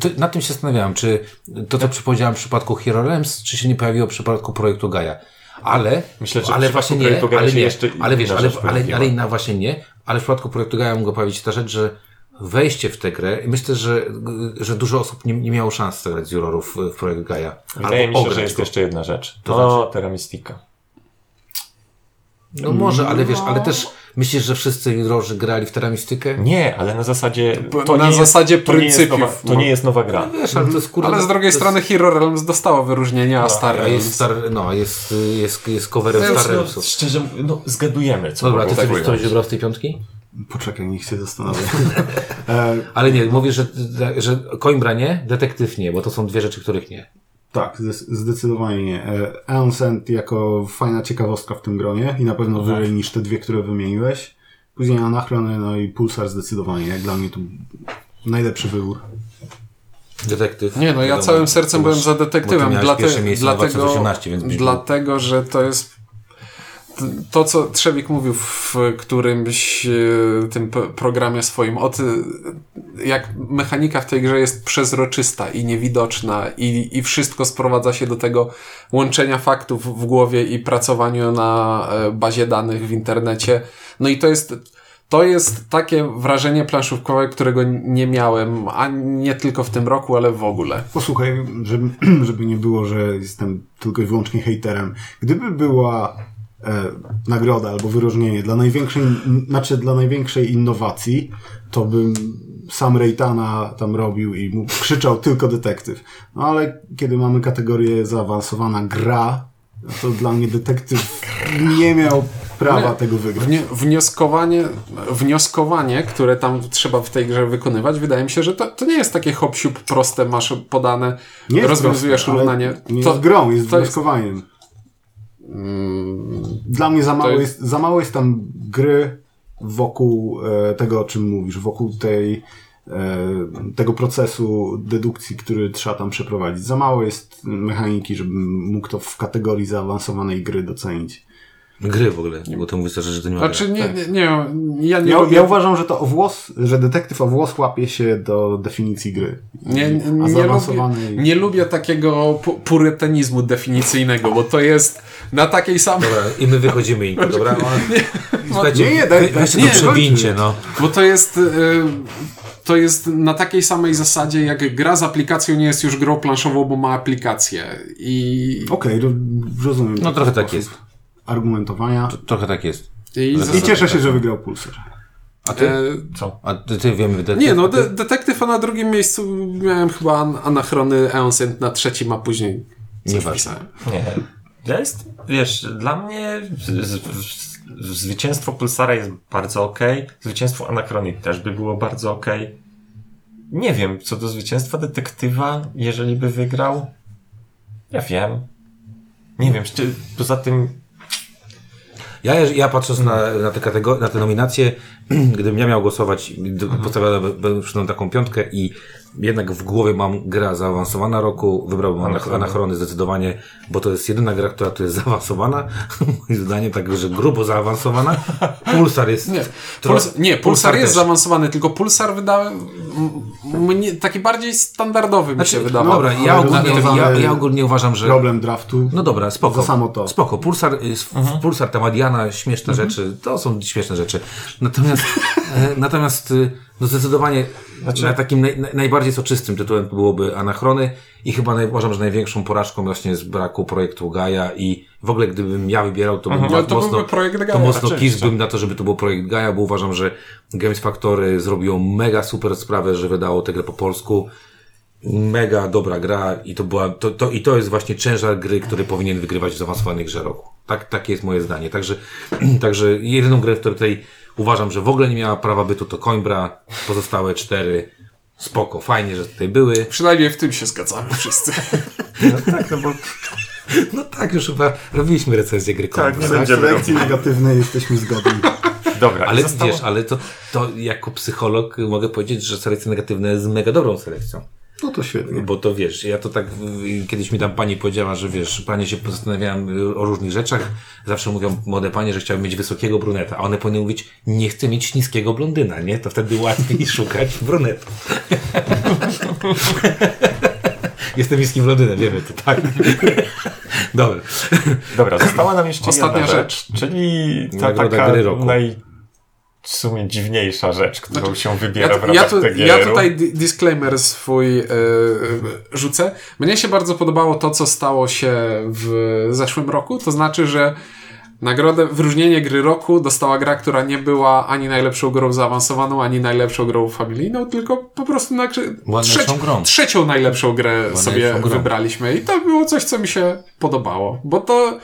to nad tym się zastanawiałem, czy to, co powiedziałem w przypadku Hero Realms, czy się nie pojawiło w przypadku projektu Gaia. Ale, Myślę, że ale właśnie nie, ale nie, jeszcze ale wiesz, ale, ale, ale inna właśnie nie, ale w przypadku projektu Gaia mogła pojawić ta rzecz, że wejście w tę grę, i myślę, że, że dużo osób nie, nie miało szans zagrać z jurorów w projekt Gaia. Wydaje mi się, że jest go. jeszcze jedna rzecz. To To znaczy? Terra Mystica. No może, ale wiesz, ale też myślisz, że wszyscy jurorzy grali w Teramistykę? Nie, ale na zasadzie. na nie jest- zasadzie to nie jest pryncypiów. nowa, to nie jest nowa gra. Wiesz, ale to jest kurde... Ale z drugiej to jest- strony Hero Realms dostało wyróżnienie, a Star A Realms... jest star, no, jest, jest, jest coverem No, Star No, szczerze, no, zgadujemy, co Dobra, ty coś, wygrać. coś wybrał z tej piątki? Poczekaj, niech się zastanowię. e, Ale nie, mówisz, że, że Coimbra nie, detektyw nie, bo to są dwie rzeczy, których nie. Tak, zdecydowanie nie. E, jako fajna ciekawostka w tym gronie i na pewno wyżej niż te dwie, które wymieniłeś. Później Anachrony, no i Pulsar zdecydowanie. Jak dla mnie to najlepszy wybór. Detektyw. Nie, no ja wiadomo, całym sercem byłem za detektywem. ty miałeś Dlate, pierwsze miejsce na dlatego, 2018, więc dlatego, że to jest to, co Trzewik mówił w którymś e, tym programie swoim, o ty, jak mechanika w tej grze jest przezroczysta i niewidoczna i, i wszystko sprowadza się do tego łączenia faktów w głowie i pracowaniu na e, bazie danych w internecie. No i to jest to jest takie wrażenie planszówkowe, którego nie miałem, a nie tylko w tym roku, ale w ogóle. Posłuchaj, żeby, żeby nie było, że jestem tylko i wyłącznie hejterem. Gdyby była e, nagroda albo wyróżnienie dla największej, znaczy dla największej innowacji, to bym sam Rejtana tam robił i mu krzyczał tylko detektyw. No ale kiedy mamy kategorię zaawansowana gra, to dla mnie detektyw nie miał prawa Nie. tego wygrać. Wnie, wnioskowanie, wnioskowanie, które tam trzeba w tej grze wykonywać, wydaje mi się, że to, to nie jest takie hop proste, masz podane, Nie jest rozwiązujesz proste, równanie. Nie to, jest grą, jest to jest- wnioskowaniem. Dla mnie za mało, jest- jest... za mało jest tam gry wokół e, tego, o czym mówisz, wokół tej, e, tego procesu dedukcji, który trzeba tam przeprowadzić. Za mało jest mechaniki, żebym mógł to w kategorii zaawansowanej gry docenić. Gry w ogóle, bo to mówisz też, że to nie ma Znaczy, nie, nie, nie, ja nie Ja, lubię... ja uważam, że to o włos, że detektyw o włos łapie się do definicji gry. Nie, nie, nie, lubię, nie lubię takiego pu- purytanizmu definicyjnego, bo to jest na takiej samej... Dobra, i my wychodzimy Inko, dobra? Słuchajcie, Nie, nie, daj- daj- weźcie nie, to przewincie, no. Bo to jest... y, To jest na takiej samej zasadzie, jak gra z aplikacją nie jest już grą planszową, bo ma aplikację. I, Okej, ro- rozumiem. No trochę tak sposób jest. Argumentowania. Trochę tak jest. i, I cieszę się, że wygrał Pulsar. A ty? e, Co? A ty, ty wiemy, detektyw, Nie, no de detektyw, a na drugim miejscu miałem chyba an anachrony Eonsent na trzecim, a później Nieważne. wpisałem. Nie. Jest, wiesz, dla mnie zwycięstwo Pulsara jest bardzo okej. Zwycięstwo Anachronii też by było bardzo okej. Nie wiem, co do zwycięstwa detektywa, jeżeli by wygrał. Ja wiem. Nie wiem, szczer- poza tym Ja, ja patrząc na, na, te kategor- na te nominacje, gdybym ja miał głosować, d- postawiałbym przy taką piątkę i jednak w głowie mam gra zaawansowana roku, wybrałbym Anach- Anachrony. Anachrony zdecydowanie, bo to jest jedyna gra, która tu jest zaawansowana, moim zdaniem, tak, że grubo zaawansowana. Pulsar jest... Nie, tro- Puls, nie Pulsar jest też. zaawansowany, tylko Pulsar wydał m- mnie taki bardziej standardowy mi Znaczy, się wydawał. dobra, ja ogólnie, ja, ja ogólnie uważam, że... Problem draftu. No dobra, spoko. Za samo to. Spoko. Pulsar, y, s- Pulsar, ta Madiana, śmieszne rzeczy, to są śmieszne rzeczy. Natomiast, natomiast y, no zdecydowanie na takim naj, naj- najbardziej soczystym tytułem byłoby Anachrony i chyba naj, uważam, że największą porażką właśnie z braku projektu Gaia i w ogóle gdybym ja wybierał, to bym No to mocno, projekt Gaia, to mocno kisbym na to, żeby to był projekt Gaia, bo uważam, że Games Factory zrobiło mega super sprawę, że wydało tę grę po polsku mega dobra gra i to była, to, to, i to jest właśnie ciężar gry, który powinien wygrywać w zaawansowanej grze roku. Tak, takie jest moje zdanie. Także, także jedyną grę, w której uważam, że w ogóle nie miała prawa bytu, to Coimbra, pozostałe cztery spoko, fajnie, że tutaj były. Przynajmniej w tym się zgadzamy wszyscy. tak, no bo No tak, już chyba robiliśmy recenzję gry Tak, Coimbra. nie W będziemy selekcji negatywnej jesteśmy zgodni. dobra. Ale zostało- wiesz, ale to, to jako psycholog mogę powiedzieć, że selekcja negatywna jest mega dobrą selekcją. No to świetnie. Bo to wiesz, ja to tak, kiedyś mi tam pani powiedziała, że wiesz, panie się zastanawiałem o różnych rzeczach. Zawsze mówią młode panie, że chciały mieć wysokiego bruneta, a one powinny mówić, nie chcę mieć niskiego blondyna, nie? To wtedy łatwiej szukać brunetu. Jestem niskim blondynem, wiemy to, tak? Dobra. Dobra, została nam jeszcze Ostatnia jedna rzecz. rzecz, czyli ta Nagroda taka gry roku. naj... w sumie dziwniejsza rzecz, którą się Ja, wybiera w tu- ramach ja, tu, ja tutaj di- disclaimer swój e, rzucę. Mnie się bardzo podobało to, co stało się w zeszłym roku. To znaczy, że nagrodę, wyróżnienie gry roku dostała gra, która nie była ani najlepszą grą zaawansowaną, ani najlepszą grą familijną, tylko po prostu na, grą. trzecią najlepszą grę sobie grą. wybraliśmy. I to było coś, co mi się podobało. Bo to...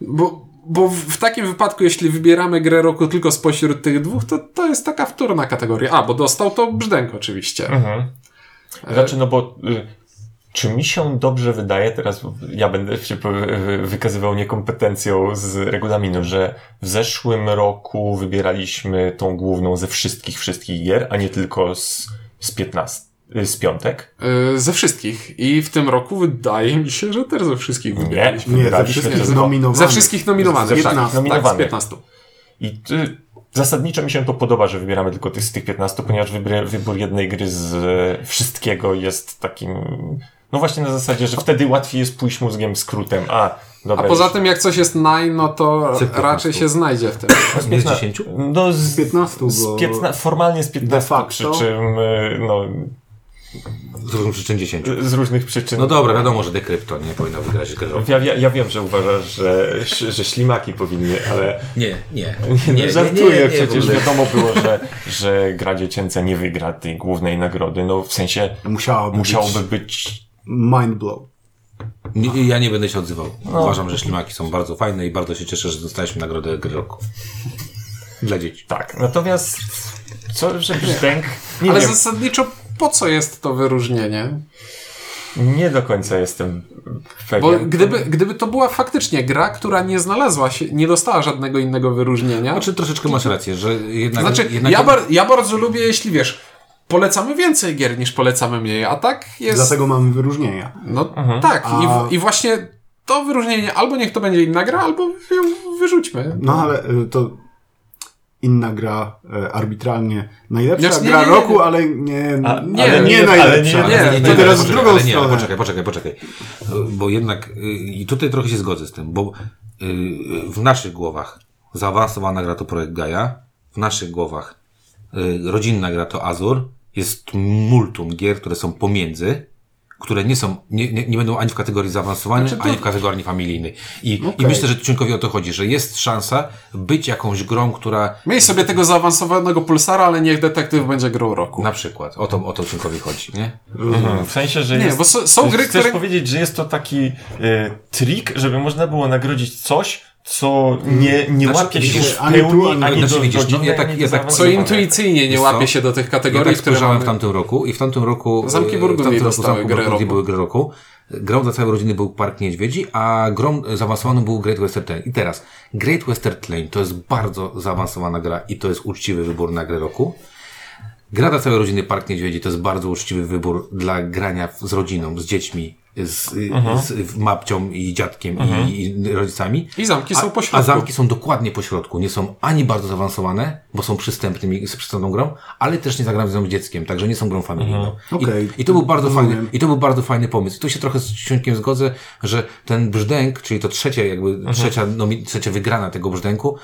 Bo bo w, takim wypadku, jeśli wybieramy grę roku tylko spośród tych dwóch, to to jest taka wtórna kategoria. A, bo dostał to Brzdęk oczywiście. Mhm. Znaczy, no bo y, czy mi się dobrze wydaje, teraz ja będę się wy- wykazywał niekompetencją z regulaminu, że w zeszłym roku wybieraliśmy tą główną ze wszystkich, wszystkich gier, a nie tylko z, z 15, y, z piątek. Yy, ze wszystkich. I w tym roku wydaje mi się, że też ze wszystkich Nie, wybieraliśmy. Nie, ze wszystkich nominowanych. Ze wszystkich nominowanych. Ze tak, wszystkich tak, nominowanych. z 15. I y, zasadniczo mi się to podoba, że wybieramy tylko tych, z tych 15, ponieważ wybór, wybór jednej gry z e, wszystkiego jest takim, no właśnie na zasadzie, że wtedy łatwiej jest pójść mózgiem skrótem. A, dobra. A poza już- tym, jak coś jest nine, no to raczej 15. się znajdzie w tym. Nie z 10? No, z, Z 15, z bo 15 formalnie z 15, facto- przy czym no, Z różnych przyczyn 10. z różnych przyczyn. No dobra, wiadomo, że dekrypto nie powinno wygrać grę roku. Ja, ja, ja wiem, że uważasz, że, że ślimaki powinny, ale Nie, nie. nie, żartuję. w Przecież ogóle. wiadomo było, że, że gra dziecięca nie wygra tej głównej nagrody. No w sensie musiałoby, musiałoby być być mind blow. Nie, ja nie będę się odzywał. Uważam, że ślimaki są bardzo fajne i bardzo się cieszę, że dostaliśmy nagrodę gry roku. Dla dzieci. Tak, natomiast co, że brzdęk, nie Ale wiem, zasadniczo po co jest to wyróżnienie? nie do końca jestem Bo pewien. gdyby, gdyby to była faktycznie gra, która nie znalazła się, nie dostała żadnego innego wyróżnienia. Znaczy troszeczkę masz rację, że jednak... Znaczy, jednak ja, bar, ja bardzo lubię, jeśli wiesz, polecamy więcej gier niż polecamy mniej, a tak jest. Dlatego mamy wyróżnienia. No Mhm. tak, A- i, w, i właśnie to wyróżnienie albo niech to będzie inna gra, albo ją wyrzućmy. No ale y, to inna gra y, arbitralnie. Najlepsza Znaczy, nie, gra nie, nie, roku, nie. ale nie, A- nie, ale nie, ale najlepsza. nie- nie, to nie, teraz poczekaj, w drugą ale nie, stronę. ale poczekaj, poczekaj, poczekaj. Bo jednak, y, i tutaj trochę się zgodzę z tym, bo y, w naszych głowach zaawansowana gra to projekt Gaia, w naszych głowach y, rodzinna gra to Azur, jest multum gier, które są pomiędzy, które nie są, nie, nie, nie będą ani w kategorii zaawansowanej, Znaczy to- ani w kategorii familijnej. I, I Okej. myślę, że Ciunkowi o to chodzi, że jest szansa być jakąś grą, która Miej sobie tego zaawansowanego pulsara, ale niech detektyw będzie grą roku. na przykład, o to, o to Ciunkowi chodzi, nie? Mhm, w sensie, że Nie, jest, bo są- są gry, Chcesz które- powiedzieć, że jest to taki y, trik, żeby można było nagrodzić coś, co nie, nie Znaczy, łapie się w ani tu, pełni, ani- ani znaczy, do widzisz, no, ja tak- ani ja tak- Co intuicyjnie nie łapie się do tych Ja kategorii, tak które mamy... w tamtym roku i w tamtym roku... Zamki e, Burgundii w tamtym roku grę Burgundii roku. były grę roku. Grą dla całej rodziny był Park Niedźwiedzi, a grą zaawansowaną był Great Western Train. I teraz, Great Western Train to jest bardzo zaawansowana gra i to jest uczciwy wybór na grę roku. Gra dla całej rodziny Park Niedźwiedzi to jest bardzo uczciwy wybór dla grania z rodziną, z dziećmi, z, z babcią i dziadkiem i, i rodzicami. I zamki są A- po środku. A zamki są dokładnie po środku. Nie są ani bardzo zaawansowane, bo są przystępnymi, z przystępną grą, ale też nie zagram z dzieckiem, także nie są grą familijną. Okej. I, I to był bardzo Rozumiem. fajny, i to był bardzo fajny pomysł. I tu się trochę z Ciuńkiem zgodzę, że ten brzdęk, czyli to trzecie, jakby trzecia, nomi, trzecia wygrana tego brzdęku,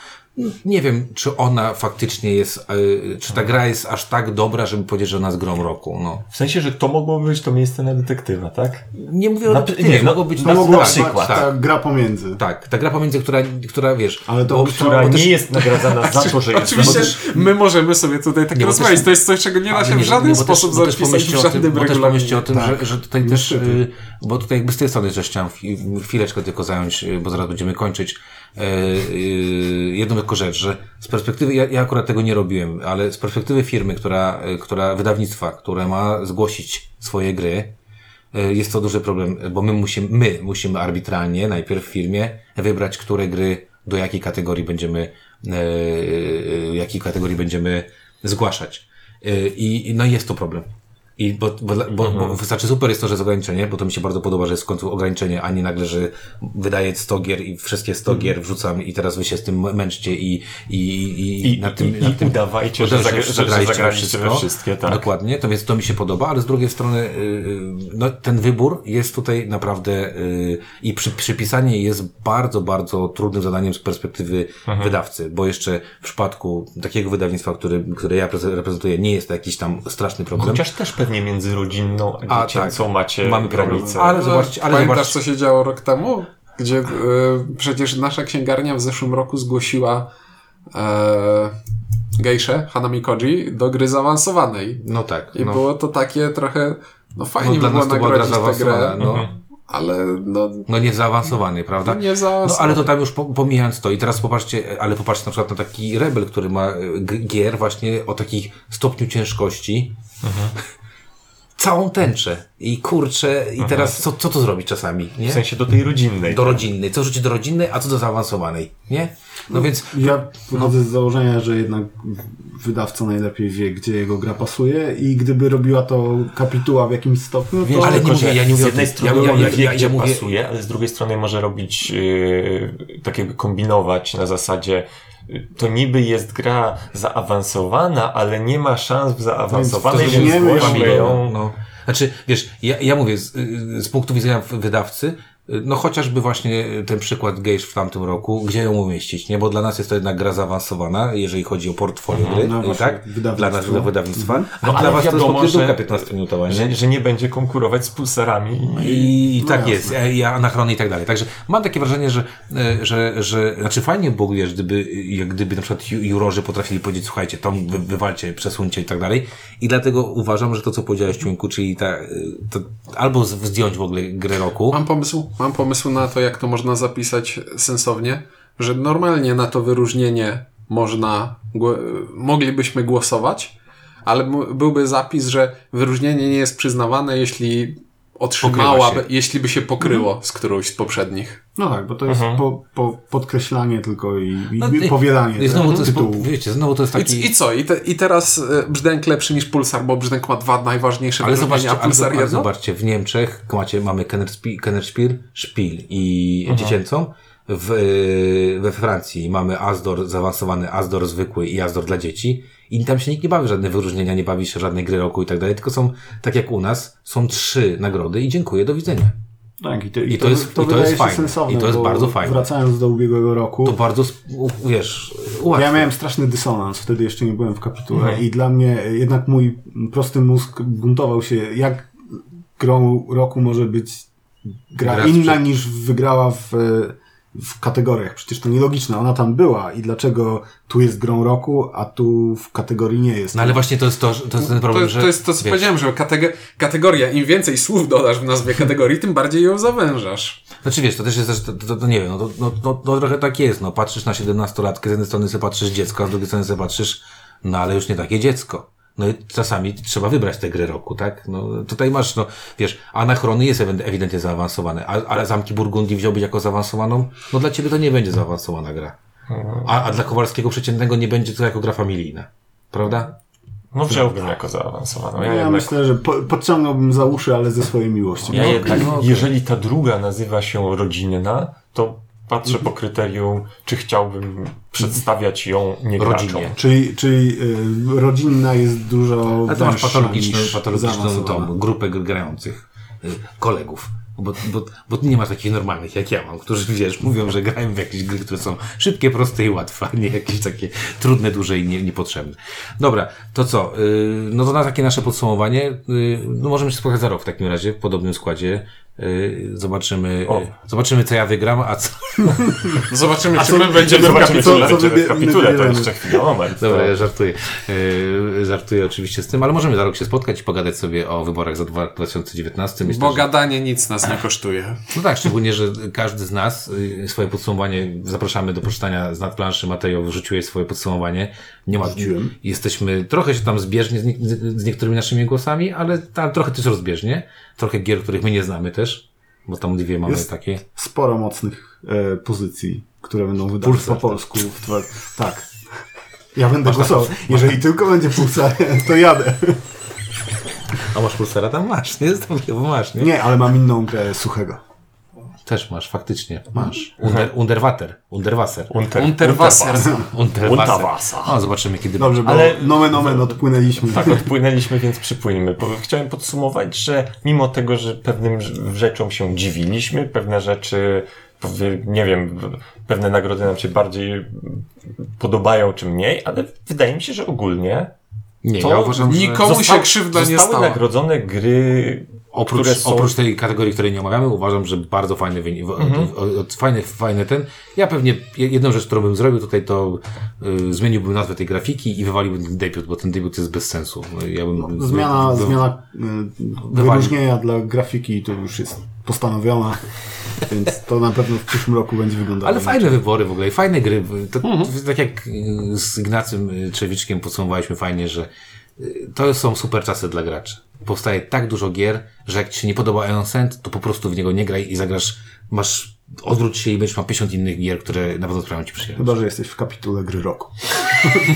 nie wiem, czy ona faktycznie jest, y, czy ta gra jest aż tak dobra, żeby powiedzieć, że ona jest grą roku. No. W sensie, że to mogło być to miejsce na detektywa, tak? Nie mówię o Na- detektywie, nie, no, mogło być to To na mogła tak, być przykład. ta Tak, gra pomiędzy. tak, ta gra pomiędzy, która, która wiesz, Ale to bo- Która bo też- nie jest nagradzana za to, że jest Oczywiście my możemy sobie tutaj tak Nie, rozmawiać. też- To jest coś, czego nie da się w żaden sposób też, też zapisać w o tym, żadnym bo też pomyślcie o tym, Tak. że, że tutaj też, Niestety. y, bo tutaj jakby z tej strony też chciałem chwi- chwileczkę tylko zająć, y, bo zaraz będziemy kończyć, jedną tylko rzecz, że z perspektywy, ja, ja akurat tego nie robiłem, ale z perspektywy firmy, która, y, która wydawnictwa, które ma zgłosić swoje gry, jest to duży problem, bo my musimy, my musimy arbitralnie najpierw w firmie wybrać, które gry do jakiej kategorii będziemy, jakiej kategorii będziemy zgłaszać. I no jest to problem. I bo, bo, bo, bo znaczy super jest to, że jest ograniczenie, bo to mi się bardzo podoba, że jest w końcu ograniczenie, a nie nagle, że wydaję 100 gier i wszystkie 100 gier wrzucam i teraz wy się z tym męczcie i, i, i, I, na tym, i, na i tym udawajcie, że, zagra, że, zagraliście we wszystkie, tak. Dokładnie, to więc to mi się podoba, ale z drugiej strony y, y, no, ten wybór jest tutaj naprawdę y, i przy, przypisanie jest bardzo, bardzo trudnym zadaniem z perspektywy Mhm. wydawcy, bo jeszcze w przypadku takiego wydawnictwa, który, które ja preze- reprezentuję, nie jest to jakiś tam straszny problem. Chociaż też pewnie między rodzinną a A, dziecięcą tak. macie Mamy granicę. Ale zobaczcie, ale Pamiętasz, zobaczcie. co się działo rok temu? Gdzie e, przecież nasza księgarnia w zeszłym roku zgłosiła e, gejszę Hanami Koji do gry zaawansowanej. No tak. I no. było to takie trochę, no fajnie No, by dla było nas to była gra nagrodzić tę grę. no. ale no, No nie zaawansowany, prawda? No nie zaawansowany. No ale to tam już po- pomijając to i teraz popatrzcie, ale popatrzcie na przykład na taki Rebel, który ma e, gier właśnie o takich stopniu ciężkości. Całą tęczę. I kurczę, i teraz co, co to zrobić czasami, nie? W sensie do tej rodzinnej. Do rodzinnej. Co rzucić do rodzinnej, a co do zaawansowanej, nie? No więc Ja wychodzę z założenia, że jednak wydawca najlepiej wie, gdzie jego gra pasuje i gdyby robiła to kapituła w jakimś stopniu, to... ale nie mówię- ja nie mówię z jednej strony Ja- ja- ja- wie, ja- gdzie ja mówię- pasuje, ale z drugiej strony może robić yy, tak jakby kombinować na zasadzie to niby jest gra zaawansowana, ale nie ma szans w zaawansowanej, Więc to więc zgłośmy ją. No. Znaczy, wiesz, ja, ja mówię, z, y, z punktu widzenia wydawcy, no chociażby właśnie ten przykład Gejsz w tamtym roku, gdzie ją umieścić, nie? Bo dla nas jest to jednak gra zaawansowana, jeżeli chodzi o portfolio gry, no i właśnie, tak? Dla nas dla wydawnictwa. A No, dla ale was to jest wiadomo, popierdółka że- 15-minutowa, nie? Że, że nie będzie konkurować z pulsarami. I, I, i tak jasne. jest, i anachrony i tak dalej. Także mam takie wrażenie, że, e, że, że znaczy fajnie było, wiesz, gdyby, jak gdyby na przykład ju- jurorzy potrafili powiedzieć, słuchajcie, to wy, wywalcie, przesuńcie i tak dalej. I dlatego uważam, że to, co powiedziałeś, Ciuńku, czyli ta, e, to albo zdjąć w ogóle grę roku, Mam pomysł, mam pomysł na to, jak to można zapisać sensownie, że normalnie na to wyróżnienie można, moglibyśmy głosować, ale byłby zapis, że wyróżnienie nie jest przyznawane, jeśli otrzymałaby, jeśli by się pokryło z którąś z poprzednich. No tak, bo to jest po, po, podkreślanie tylko i, i No i- powielanie I znowu to jest, tytułu. wiecie, znowu to jest I, taki... I co? I, te, I teraz e, brzdęk lepszy niż pulsar, bo brzdęk ma dwa najważniejsze Ale zobaczcie, a ale, pulsar ale jedno? zobaczcie, w Niemczech macie, mamy Kennerspiel, Szpil i dziecięcą. W, y, we Francji mamy Asdor zaawansowany, Asdor zwykły i Asdor dla dzieci. I tam się nikt nie bawi żadne wyróżnienia, nie bawi się żadnej gry roku i tak dalej, tylko są, tak jak u nas, są trzy nagrody i dziękuję, do widzenia. Tak, i to, I to jest- i to jest fajne. sensowne, I to jest bardzo fajne. Wracając do ubiegłego roku, To bardzo, wiesz, ułatwia. Ja miałem straszny dysonans, wtedy jeszcze nie byłem w kapitule Mhm. i dla mnie jednak mój prosty mózg buntował się, jak grą roku może być gra, Gra inna sprzed- niż wygrała w, w kategoriach. Przecież to nielogiczne, ona tam była i dlaczego tu jest grą roku, a tu w kategorii nie jest. No ale właśnie to jest to, to jest ten problem, To, że... to jest to, co wiesz, powiedziałem, że katego- kategoria, im więcej słów dodasz w nazwie kategorii, tym bardziej ją zawężasz. Znaczy wiesz, to też jest, to, to, to nie wiem, no, to, no, no, no trochę tak jest, no patrzysz na 17-latkę, z jednej strony sobie patrzysz dziecko, a z drugiej strony sobie patrzysz, no ale już nie takie dziecko. No i czasami trzeba wybrać tę grę roku, tak? No tutaj masz, no wiesz, Anachrony jest ewi- ewidentnie zaawansowane, a, ale Zamki Burgundii wziąłbyś jako zaawansowaną? No dla ciebie to nie będzie zaawansowana gra. A, a dla Kowalskiego przeciętnego nie będzie to jako gra familijna. Prawda? No wziąłbym jako zaawansowaną. Ja, Ja jednak, myślę, że po, podciągnąłbym za uszy, ale ze swojej miłości. ja No, jednak no okej. jeżeli ta druga nazywa się rodzinna, to patrzę po kryterium, czy chciałbym przedstawiać ją nie Rodzinie. Czyli, czyli y, rodzinna jest dużo Ale to masz patologiczną, niż patologiczną tą grupę gr- grających y, kolegów. Bo, bo, bo ty nie masz takich normalnych jak ja mam, którzy wiesz, mówią, że grają w jakieś gry, które są szybkie, proste i łatwe, a nie jakieś takie trudne, duże i nie, niepotrzebne. Dobra, to co? Y, no to na takie nasze podsumowanie, y, no możemy się spotkać za rok w takim razie, w podobnym składzie. Y, zobaczymy, O. y, zobaczymy co ja wygram, a co, Zobaczymy, czy co- my będziemy w Zobaczymy, co- co w kapitule, to jeszcze chwilę, moment. Dobra, to... ja żartuję. Yy, żartuję oczywiście z tym, ale możemy za rok się spotkać i pogadać sobie o wyborach za dwa- 2019. Myślę, Bo że... gadanie nic nas nie kosztuje. No tak, szczególnie, że każdy z nas y, swoje podsumowanie zapraszamy do przeczytania z nadplanszy. Mateo wyrzuciłeś swoje podsumowanie. Nie ma, Wrzuciłem. jesteśmy trochę się tam zbieżnie z, nie, z niektórymi naszymi głosami, ale tam trochę też rozbieżnie. Trochę gier, których my nie znamy też, bo tam dwie mamy Jest- takie. Sporo mocnych e, pozycji, które będą wydane Pulsar, po polsku. W dwa... Tak. Ja będę głosował. Jeżeli tylko będzie pulsar, to jadę. A masz pulsera? Tam masz, nie? Bo masz, nie? Nie, ale mam inną grę suchego. Też masz, faktycznie. Masz. Under, underwater. Underwasser. Unter, Unterwasser. Unterwasser. Unterwasser. O, zobaczymy kiedy Dobrze, bo Ale- nomen omen odpłynęliśmy. Tak, odpłynęliśmy, więc przypłyńmy. Chciałem podsumować, że mimo tego, że pewnym rz- rzeczom się dziwiliśmy, pewne rzeczy, nie wiem, pewne nagrody nam się bardziej podobają czy mniej, ale wydaje mi się, że ogólnie Nie, To ja uważam, że nikomu się krzywda nie zostały stała. nagrodzone gry, oprócz, są... oprócz tej kategorii, której nie omawiamy, uważam, że bardzo fajny wynik. Mhm. Fajny, fajny ten. Ja pewnie jedną rzecz, którą bym zrobił tutaj, to y, zmieniłbym nazwę tej grafiki i wywaliłbym ten debiut, bo ten debiut jest bez sensu. Ja bym, Zmiana, wy- zmiana y, wyróżnienia dla grafiki to już jest postanowiona, więc to na pewno w przyszłym roku będzie wyglądało. Ale fajne wybory w ogóle fajne gry. To, to, tak jak y, z Ignacym y, Trzewiczkiem podsumowaliśmy fajnie, że to są super czasy dla graczy. Powstaje tak dużo gier, że jak ci się nie podoba Ion Sand, to po prostu w niego nie graj i zagrasz, masz, odwróć się i będziesz miał 50 innych gier, które na pewno sprawią ci przyjemność. Chyba, że jesteś w kapitule gry roku.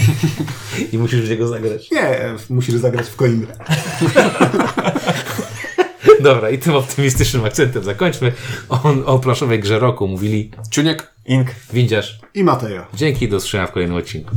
I musisz w niego zagrać. Nie, musisz zagrać w Coimbra. Dobra, i tym optymistycznym akcentem zakończmy. O, o planszowej grze roku mówili Ciuniek, Ink. Windziarz. I Mateo. Dzięki, do usłyszenia w kolejnym odcinku.